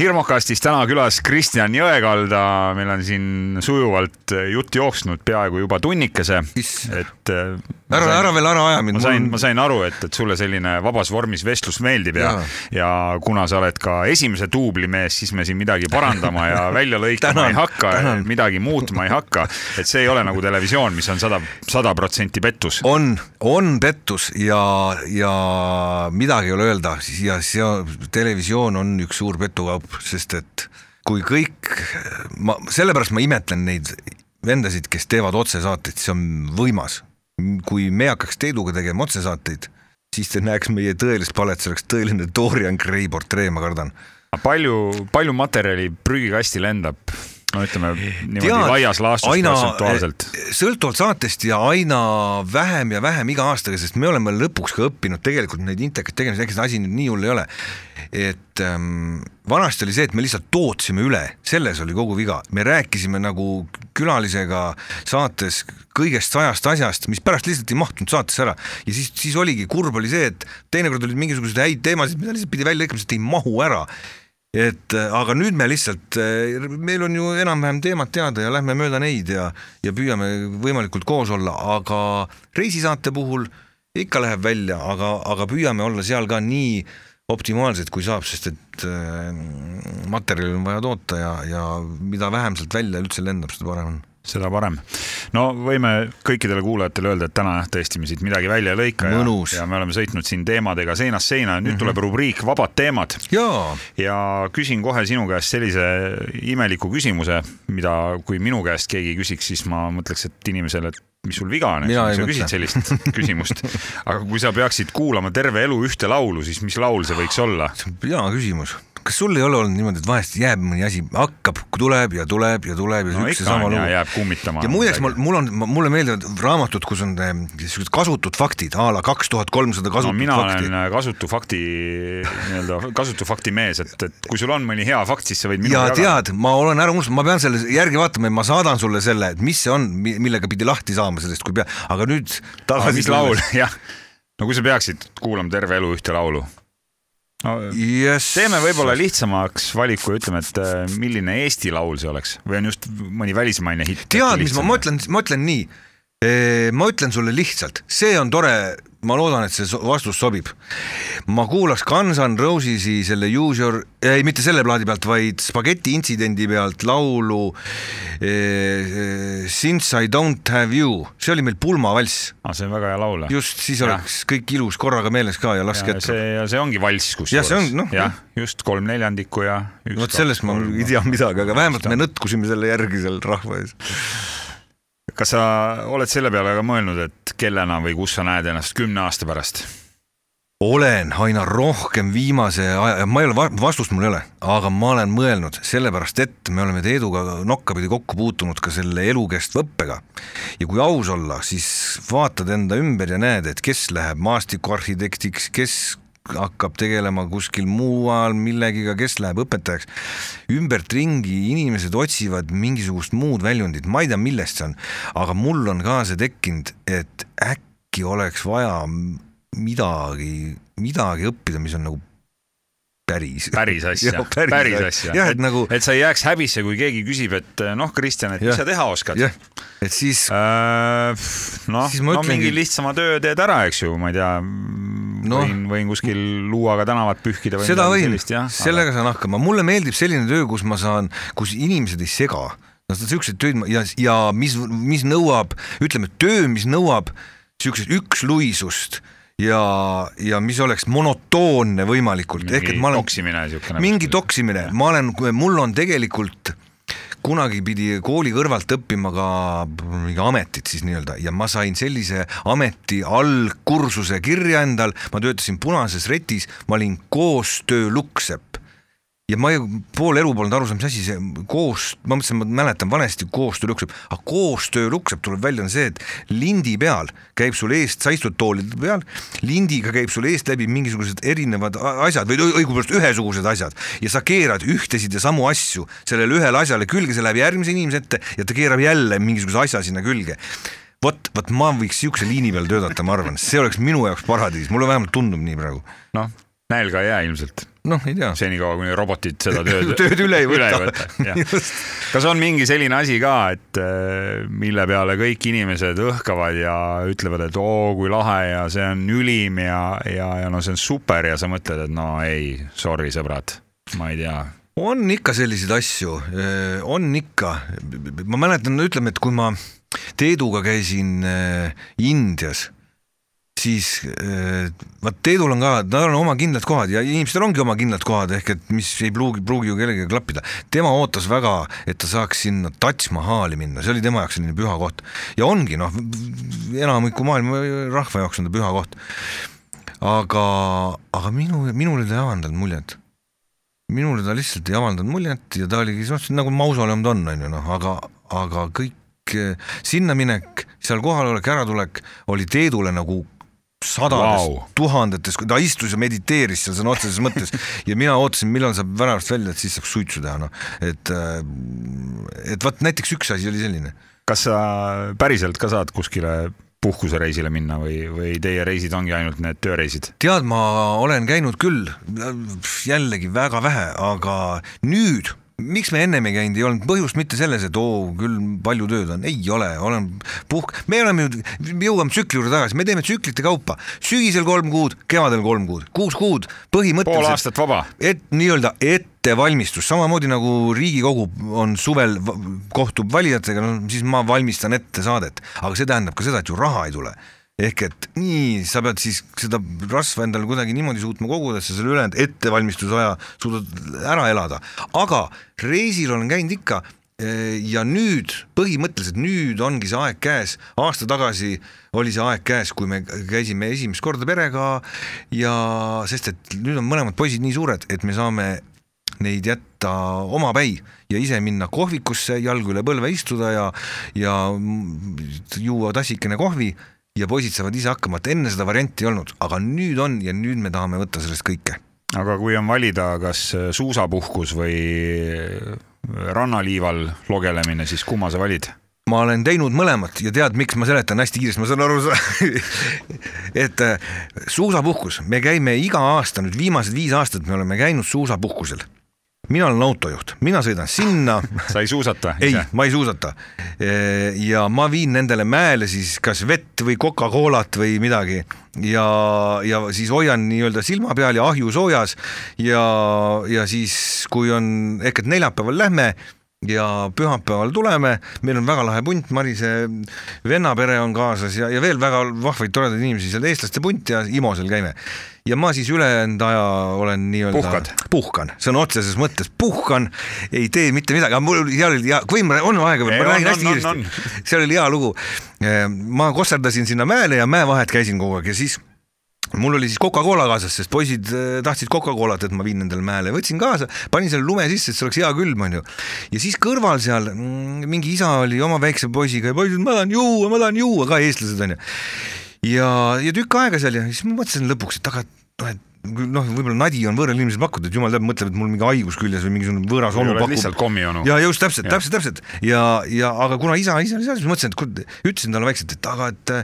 hirmukastis täna külas Kristjan Jõekalda, meil on siin sujuvalt jutt jooksnud peaaegu juba tunnikese, et eh, ma ära, ära veel ära aja mind. ma sain, ma sain aru, et, et sulle selline vabas vormis vestlus meeldib ja Jaa., ja kuna sa oled ka esimese duubli mees, siis me siin midagi parandama ja [laughs] välja lõikama ei hakka midagi muutma ei hakka. et see ei ole nagu televisioon, mis on sada, sada protsenti pettus. on, on pettus ja, ja midagi ei ole öelda ja see televisioon on üks suur petukaup, sest et kui kõik, ma sellepärast ma imetlen neid vendasid, kes teevad otsesaateid, see on võimas. Kui me hakkaks Teeduga tegema otsesaateid, siis te näeks meie tõelist palet, see oleks tõeline Dorian Gray portree, ma kardan. palju, palju materjali prügikasti lendab? No ütleme niimoodi laias laastus protsentuaalselt. sõltuvalt saatest ja aina vähem ja vähem iga aastaga, sest me oleme lõpuks ka õppinud tegelikult neid intekaid tegemise, ega see asi nüüd nii hull ei ole. et ähm, vanasti oli see, et me lihtsalt tootsime üle, selles oli kogu viga, me rääkisime nagu külalisega saates kõigest sajast asjast, mis pärast lihtsalt ei mahtunud saatesse ära ja siis, siis oligi kurb oli see, et teinekord olid mingisuguseid häid teemasid, mida lihtsalt pidi välja lõikama, sest ei mahu ära et äh, aga nüüd me lihtsalt, meil on ju enam-vähem teemad teada ja lähme mööda neid ja, ja püüame võimalikult koos olla, aga reisisaate puhul ikka läheb välja, aga, aga püüame olla seal ka nii optimaalsed, kui saab, sest et äh, materjali on vaja toota ja, ja mida vähem sealt välja üldse lendab, seda parem on. Seda parem. no võime kõikidele kuulajatele öelda, et täna jah, tõesti me siit midagi välja ei lõika ja, ja me oleme sõitnud siin teemadega seinast seina, nüüd mm -hmm. tuleb rubriik Vabad teemad ja küsin kohe sinu käest sellise imeliku küsimuse, mida, kui minu käest keegi küsiks, siis ma mõtleks, et inimesele, et mis sul viga on, eks sa küsid sellist [laughs] küsimust. aga kui sa peaksid kuulama terve elu ühte laulu, siis mis laul see võiks olla? see on hea küsimus. Kas sul ei ole olnud niimoodi, et vahest jääb mõni asi, hakkab, tuleb ja tuleb ja tuleb ja no üks ja sama ja lugu jääb kummitama. ja muideks mul, mul on, mulle meeldivad raamatud, kus on eh, niisugused kasutud faktid a la kaks tuhat kolmsada no kasutut mina fakti olen. äh, kasutu fakti nii-öelda kasutu fakti mees, et, et kui sul on mõni hea fakt, siis sa võid ja minuga jagada. tead, ma olen ära unustanud, ma pean selle järgi vaatama ja ma saadan sulle selle, et mis see on, millega pidi lahti saama sellest, kui pea, aga nüüd aga tagasi mis laul, [laughs] jah. no kui sa peaksid kuulama terve elu ühte laulu no,. yes. teeme võib-olla lihtsamaks valiku ja ütleme, et äh, milline Eesti laul see oleks või on just mõni välismaine hitt. tead, mis ma, ütlen, ma ütlen nii. Ma ütlen sulle lihtsalt, see on tore, ma loodan, et see vastus sobib. ma kuulaks Guns N Roses'i selle Use Your, ei mitte selle plaadi pealt, vaid Spaghetti intsidendi pealt laulu eh, Since I don't have you, see oli meil pulmavalss, ah,. see on väga hea laul. just siis Jah. oleks kõik ilus korraga meeles ka ja laske ja ette. see, ja see ongi valss, kusjuures. Jah, see on, noh, jah, just kolm neljandikku ja. vot sellest ma ei tea midagi, aga vähemalt me nõtkusime selle järgi seal rahva ees. Kas sa oled selle peale ka mõelnud, et kellena või kus sa näed ennast kümne aasta pärast? olen aina rohkem viimase aja, ma ei ole, vastust mul ei ole, aga ma olen mõelnud sellepärast, et me oleme Teeduga nokkapidi kokku puutunud ka selle elukestva õppega. ja kui aus olla, siis vaatad enda ümber ja näed, et kes läheb maastikuarhitektiks, kes hakkab tegelema kuskil mujal millegiga, kes läheb õpetajaks. ümbertringi inimesed otsivad mingisugust muud väljundit, ma ei tea, millest see on, aga mul on ka see tekkinud, et äkki oleks vaja midagi, midagi õppida, mis on nagu päris. päris asja päris, päris asja. Jah, et, nagu- et sa ei jääks häbisse, kui keegi küsib, et noh, Kristjan, et Jah. mis sa teha oskad? et siis noh, Siis ma no mingi lihtsama töö teed ära, eks ju, ma ei tea no., Noh. võin, võin kuskil luuaga tänavat pühkida seda võin, sellega saan hakkama, mulle meeldib selline töö, kus ma saan, kus inimesed ei sega. no siukseid töid ja, ja mis, mis nõuab, ütleme töö, mis nõuab siukest üksluisust ja, ja mis oleks monotoonne võimalikult, ehk et ma olen toksimine niisugune. mingi toksimine, ma olen, mul on tegelikult kunagi pidi kooli kõrvalt õppima ka mingi ametit siis nii-öelda ja ma sain sellise ameti algkursuse kirja endal, ma töötasin Punases Retis, ma olin koostöö luksepp ja ma ei, pool elu polnud aru saanud, mis asi see koos, ma mõtlesin, ma mäletan vanasti koostöö luksepp, aga koostöö luksepp tuleb välja on see, et lindi peal käib sul eest, sa istud toolide peal, lindiga käib sul eest läbi mingisugused erinevad asjad või õigupoolest ühesugused asjad. Ja sa keerad ühtesid ja samu asju sellele ühele asjale külge, see läheb järgmise inimese ette ja ta keerab jälle mingisuguse asja sinna külge. Vot, vot ma võiks siukse liini peal töötada, ma arvan, see oleks minu jaoks paradiis, mulle vähemalt tundub nii praegu. noh, nälga ei jää ilmselt. noh, ei tea. senikaua, kuni robotid seda [laughs] tööd tööd üle ei võta, [laughs] kas on mingi selline asi ka, et äh, mille peale kõik inimesed õhkavad ja ütlevad, et oo kui lahe ja see on ülim ja, ja, ja no see on super ja sa mõtled, et no ei, sorry sõbrad, ma ei tea. On ikka selliseid asju, on ikka, ma mäletan, ütleme, et kui ma Teeduga käisin äh, Indias, siis äh, vaat Teedul on ka, tal on oma kindlad kohad ja inimestel ongi oma kindlad kohad, ehk et mis ei pruugi, pruugi ju kellegagi klappida. tema ootas väga, et ta saaks sinna Taj Mahali minna, see oli tema jaoks selline püha koht ja ongi noh, enamiku maailma rahva jaoks on ta püha koht. aga, aga minu, minule ta ei avaldanud muljet minule ta lihtsalt ei avaldanud muljet ja ta oligi nagu mausoleum ta on, on ju noh, aga, aga kõik Eh, sinna minek, seal kohalolek, äratulek oli Teedule nagu sadades wow., tuhandetes, ta istus ja mediteeris seal sõna otseses mõttes ja mina ootasin, millal saab väravast välja, et siis saaks suitsu teha, noh, et äh, et vot näiteks üks asi oli selline. kas sa päriselt ka saad kuskile puhkusereisile minna või, või teie reisid ongi ainult need tööreisid? tead, ma olen käinud küll, jällegi väga vähe, aga nüüd miks me ennem ei käinud, ei olnud põhjust mitte selles, et oo, küll palju tööd on, ei ole, olen puhk-, me oleme ju, jõuame tsükli juurde tagasi, me teeme tsüklite kaupa, sügisel kolm kuud, kevadel kolm kuud, kuus kuud, põhimõtteliselt. pool aastat vaba. et nii-öelda ettevalmistus, samamoodi nagu Riigikogu on suvel, kohtub valijatega, no siis ma valmistan ette saadet, aga see tähendab ka seda, et ju raha ei tule ehk et nii, sa pead siis seda rasva endale kuidagi niimoodi suutma koguda, et sa selle ülejäänud ettevalmistusaja suudad ära elada, aga reisil olen käinud ikka eh, ja nüüd, põhimõtteliselt nüüd ongi see aeg käes, aasta tagasi oli see aeg käes, kui me käisime esimest korda perega ja sest, et nüüd on mõlemad poisid nii suured, et me saame neid jätta omapäi ja ise minna kohvikusse, jalg üle põlve istuda ja, ja juua tassikene kohvi ja poisid saavad ise hakkama, et enne seda varianti ei olnud, aga nüüd on ja nüüd me tahame võtta sellest kõike. aga kui on valida, kas suusapuhkus või rannaliival logelemine, siis kumma sa valid? ma olen teinud mõlemat ja tead, miks ma seletan hästi kiiresti, ma saan aru [laughs] et äh, suusapuhkus, me käime iga aasta nüüd viimased viis aastat me oleme käinud suusapuhkusel mina olen autojuht, mina sõidan sinna. [laughs] sa ei suusata? ei, ma ei suusata. ja ma viin nendele mäele siis kas vett või Coca-Colat või midagi ja, ja siis hoian nii-öelda silma peal ja ahju soojas ja, ja siis, kui on ehk et neljapäeval lähme ja pühapäeval tuleme, meil on väga lahe punt, Marise vennapere on kaasas ja, ja veel väga vahvaid toredaid inimesi, seal eestlaste punt ja Imosel käime. Ja ma siis ülejäänud aja olen nii-öelda puhkan, sõna otseses mõttes puhkan, ei tee mitte midagi, aga mul seal oli hea, kui ma, on aega veel, ma räägin hästi kiiresti, seal oli hea lugu. ma kosserdasin sinna mäele ja mäevahet käisin kogu aeg. Ja siis mul oli siis Coca-Cola kaasas, sest poisid äh, tahtsid Coca-Colat, et ma viin nendele mäele, võtsin kaasa, panin selle lume sisse, et see oleks hea külm, onju. ja siis kõrval seal mm, mingi isa oli oma väikse poisiga ja poisid, ma tahan juua, ma tahan juua, ka eestlased onju. ja, ja tükk aega seal ja siis ma mõtlesin lõpuks, et aga noh, et noh, võib-olla nadi on võõral inimesel pakkuda, et jumal teab, mõtleb, et mul mingi haigus küljes või mingisugune võõras onu pakub. lihtsalt kommionu. ja just täpselt, täpselt, täpselt ja, ja aga kuna isa, isa oli seal, siis mõtlesin, et kuule, ütlesin talle vaikselt, et aga et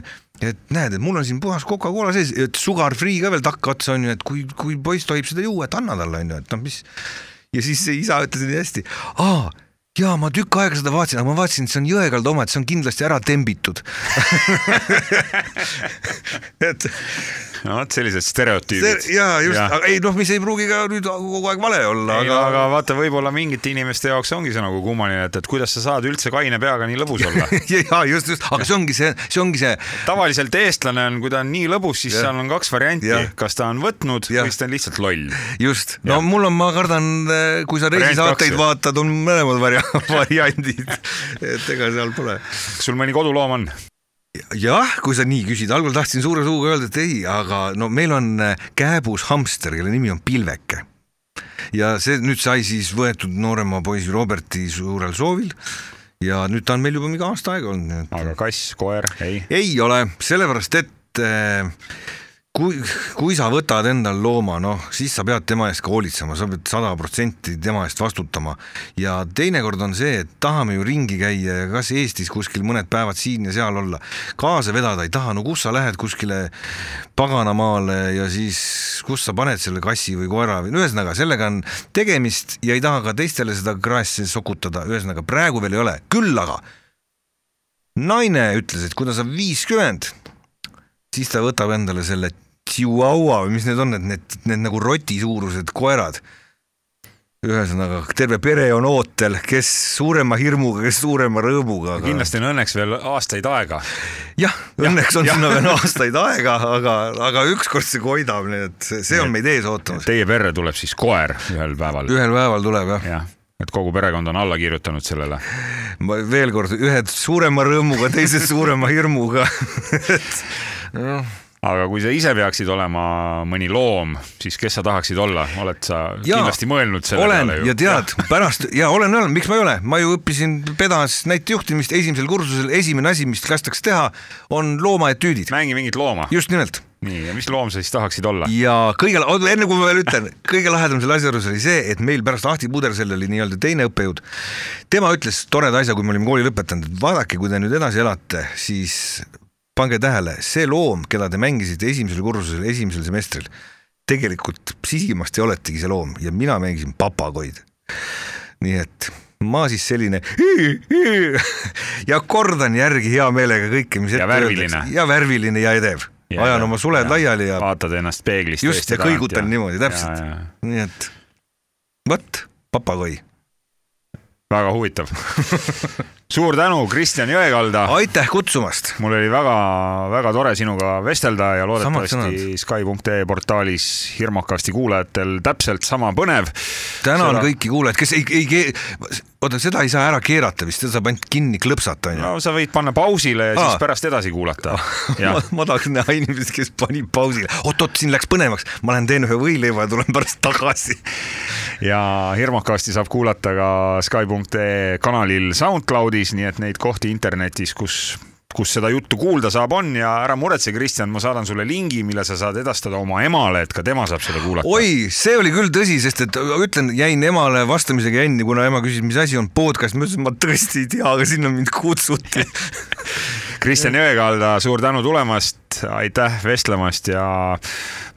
et näed, et mul on siin puhas Coca-Cola sees, et sugar free ka veel takkotsa on ju, et kui, kui poiss tohib seda juua, et anna talle on ju, et noh, mis. ja siis see isa ütles nii hästi, aa jaa, ma tükk aega seda vaatasin, aga ma vaatasin, et see on Jõekalda oma, et see on kindlasti ära tembitud [laughs] et no vot sellised stereotüübid. ja just, aga ei noh, mis ei pruugi ka nüüd kogu aeg vale olla. aga, aga vaata, võib-olla mingite inimeste jaoks ongi see nagu kummaline, et, et kuidas sa saad üldse kaine peaga nii lõbus olla [laughs] ja just, just, aga see ongi see, see ongi see. tavaliselt eestlane on, kui ta on nii lõbus, siis ja. seal on kaks varianti, kas ta on võtnud ja. või siis ta on lihtsalt loll. just, no ja. mul on, ma kardan, kui sa reisisaateid vaatad, on mõlemad variandid [laughs] et ega seal pole. kas sul mõni koduloom on? jah, kui sa nii küsid, algul tahtsin suure suuga öelda, et ei, aga no meil on äh, kääbus hamster, kelle nimi on Pilveke ja see nüüd sai siis võetud noorema poisi Roberti suurel soovil ja nüüd ta on meil juba mingi aasta aega olnud, aga kass, koer, ei? ei ole, sellepärast et eh, kui, kui sa võtad endal looma, noh, siis sa pead tema eest ka hoolitsema, sa pead sada protsenti tema eest vastutama. Ja teinekord on see, et tahame ju ringi käia ja kas Eestis kuskil mõned päevad siin ja seal olla, kaasa vedada ei taha, no kus sa lähed kuskile paganamaale ja siis kus sa paned selle kassi või koera või no ühesõnaga sellega on tegemist ja ei taha ka teistele seda kraesse sokutada, ühesõnaga praegu veel ei ole, küll aga naine ütles, et kui ta saab viiskümmend, siis ta võtab endale selle Chihuahua või mis need on, need, need, need nagu roti suurused koerad. ühesõnaga terve pere on ootel, kes suurema hirmuga, kes suurema rõõmuga, aga kindlasti on õnneks veel aastaid aega. jah, õnneks on jah. sinna veel [laughs] aastaid aega, aga, aga ükskord see koidab, nii et see, on meid ees ootamas. Teie perre tuleb siis koer ühel päeval. ühel päeval tuleb jah, jah, et kogu perekond on alla kirjutanud sellele. ma veel kord, ühed suurema rõõmuga, teised suurema hirmuga. [laughs] et noh aga kui sa ise peaksid olema mõni loom, siis kes sa tahaksid olla, oled sa Jaa, kindlasti mõelnud selle olen peale ja tead, pärast ja olen öelnud, miks ma ei ole, ma ju õppisin pedas näitejuhtimist esimesel kursusel, esimene asi, mis lastakse teha, on loomaetüüdid, mängi mingit looma. just nimelt. nii, ja mis loom sa siis tahaksid olla? ja kõige, enne kui ma veel ütlen, kõige lahedam selle asja juures oli see, et meil pärast Ahti Pudersell oli nii-öelda teine õppejõud. tema ütles toreda asja, kui me olime kooli lõpetanud, et vaadake, kui te nüüd edasi elate, siis pange tähele, see loom, keda te mängisite esimesel kursusel, esimesel semestril, tegelikult sisimast ei oletegi see loom ja mina mängisin papagoid. nii et ma siis selline [laughs] ja kordan järgi hea meelega kõike, mis Ja ette värviline. öeldakse. ja värviline ja edev. ajan oma suled laiali ja vaatad ennast peeglist. just ja kõigutan niimoodi täpselt, nii et vot papagoi, väga huvitav. [laughs] suur tänu, Kristjan Jõekalda. aitäh kutsumast. mul oli väga-väga tore sinuga vestelda ja loodetavasti Sky.ee portaalis hirmukasti kuulajatel täpselt sama põnev. tänan Seda- kõiki kuulajaid, kes ei, ei, oota, seda ei saa ära keerata vist, seda saab ainult kinni klõpsata onju. no sa võid panna pausile ja siis Aa. pärast edasi kuulata. [laughs] ma ma tahaks näha inimest, kes pani pausile, oot-oot, siin läks põnevaks, ma lähen teen ühe võileiva ja tulen pärast tagasi. ja hirmukasti saab kuulata ka Sky.ee kanalil SoundCloudis, nii et neid kohti internetis, kus kus seda juttu kuulda saab, on ja ära muretse, Kristjan, ma saadan sulle lingi, mille sa saad edastada oma emale, et ka tema saab seda kuulata. oi, see oli küll tõsi, sest et ütlen, jäin emale vastamisega jänni, kuna ema küsis, mis asi on podcast, ma ütlesin, ma tõesti ei tea, aga sinna mind kutsuti. [laughs] Kristjan Jõekalda, suur tänu tulemast, aitäh vestlemast ja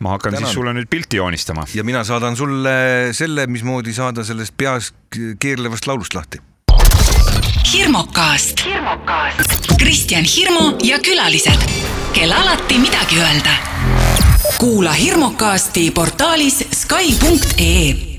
ma hakkan Tänan. siis sulle nüüd pilti joonistama. ja mina saadan sulle selle, mismoodi saada sellest peas keerlevast laulust lahti. hirmukast. Kristjan Hirmu ja külalised, kel alati midagi öelda. kuula hirmukasti portaalis Sky.ee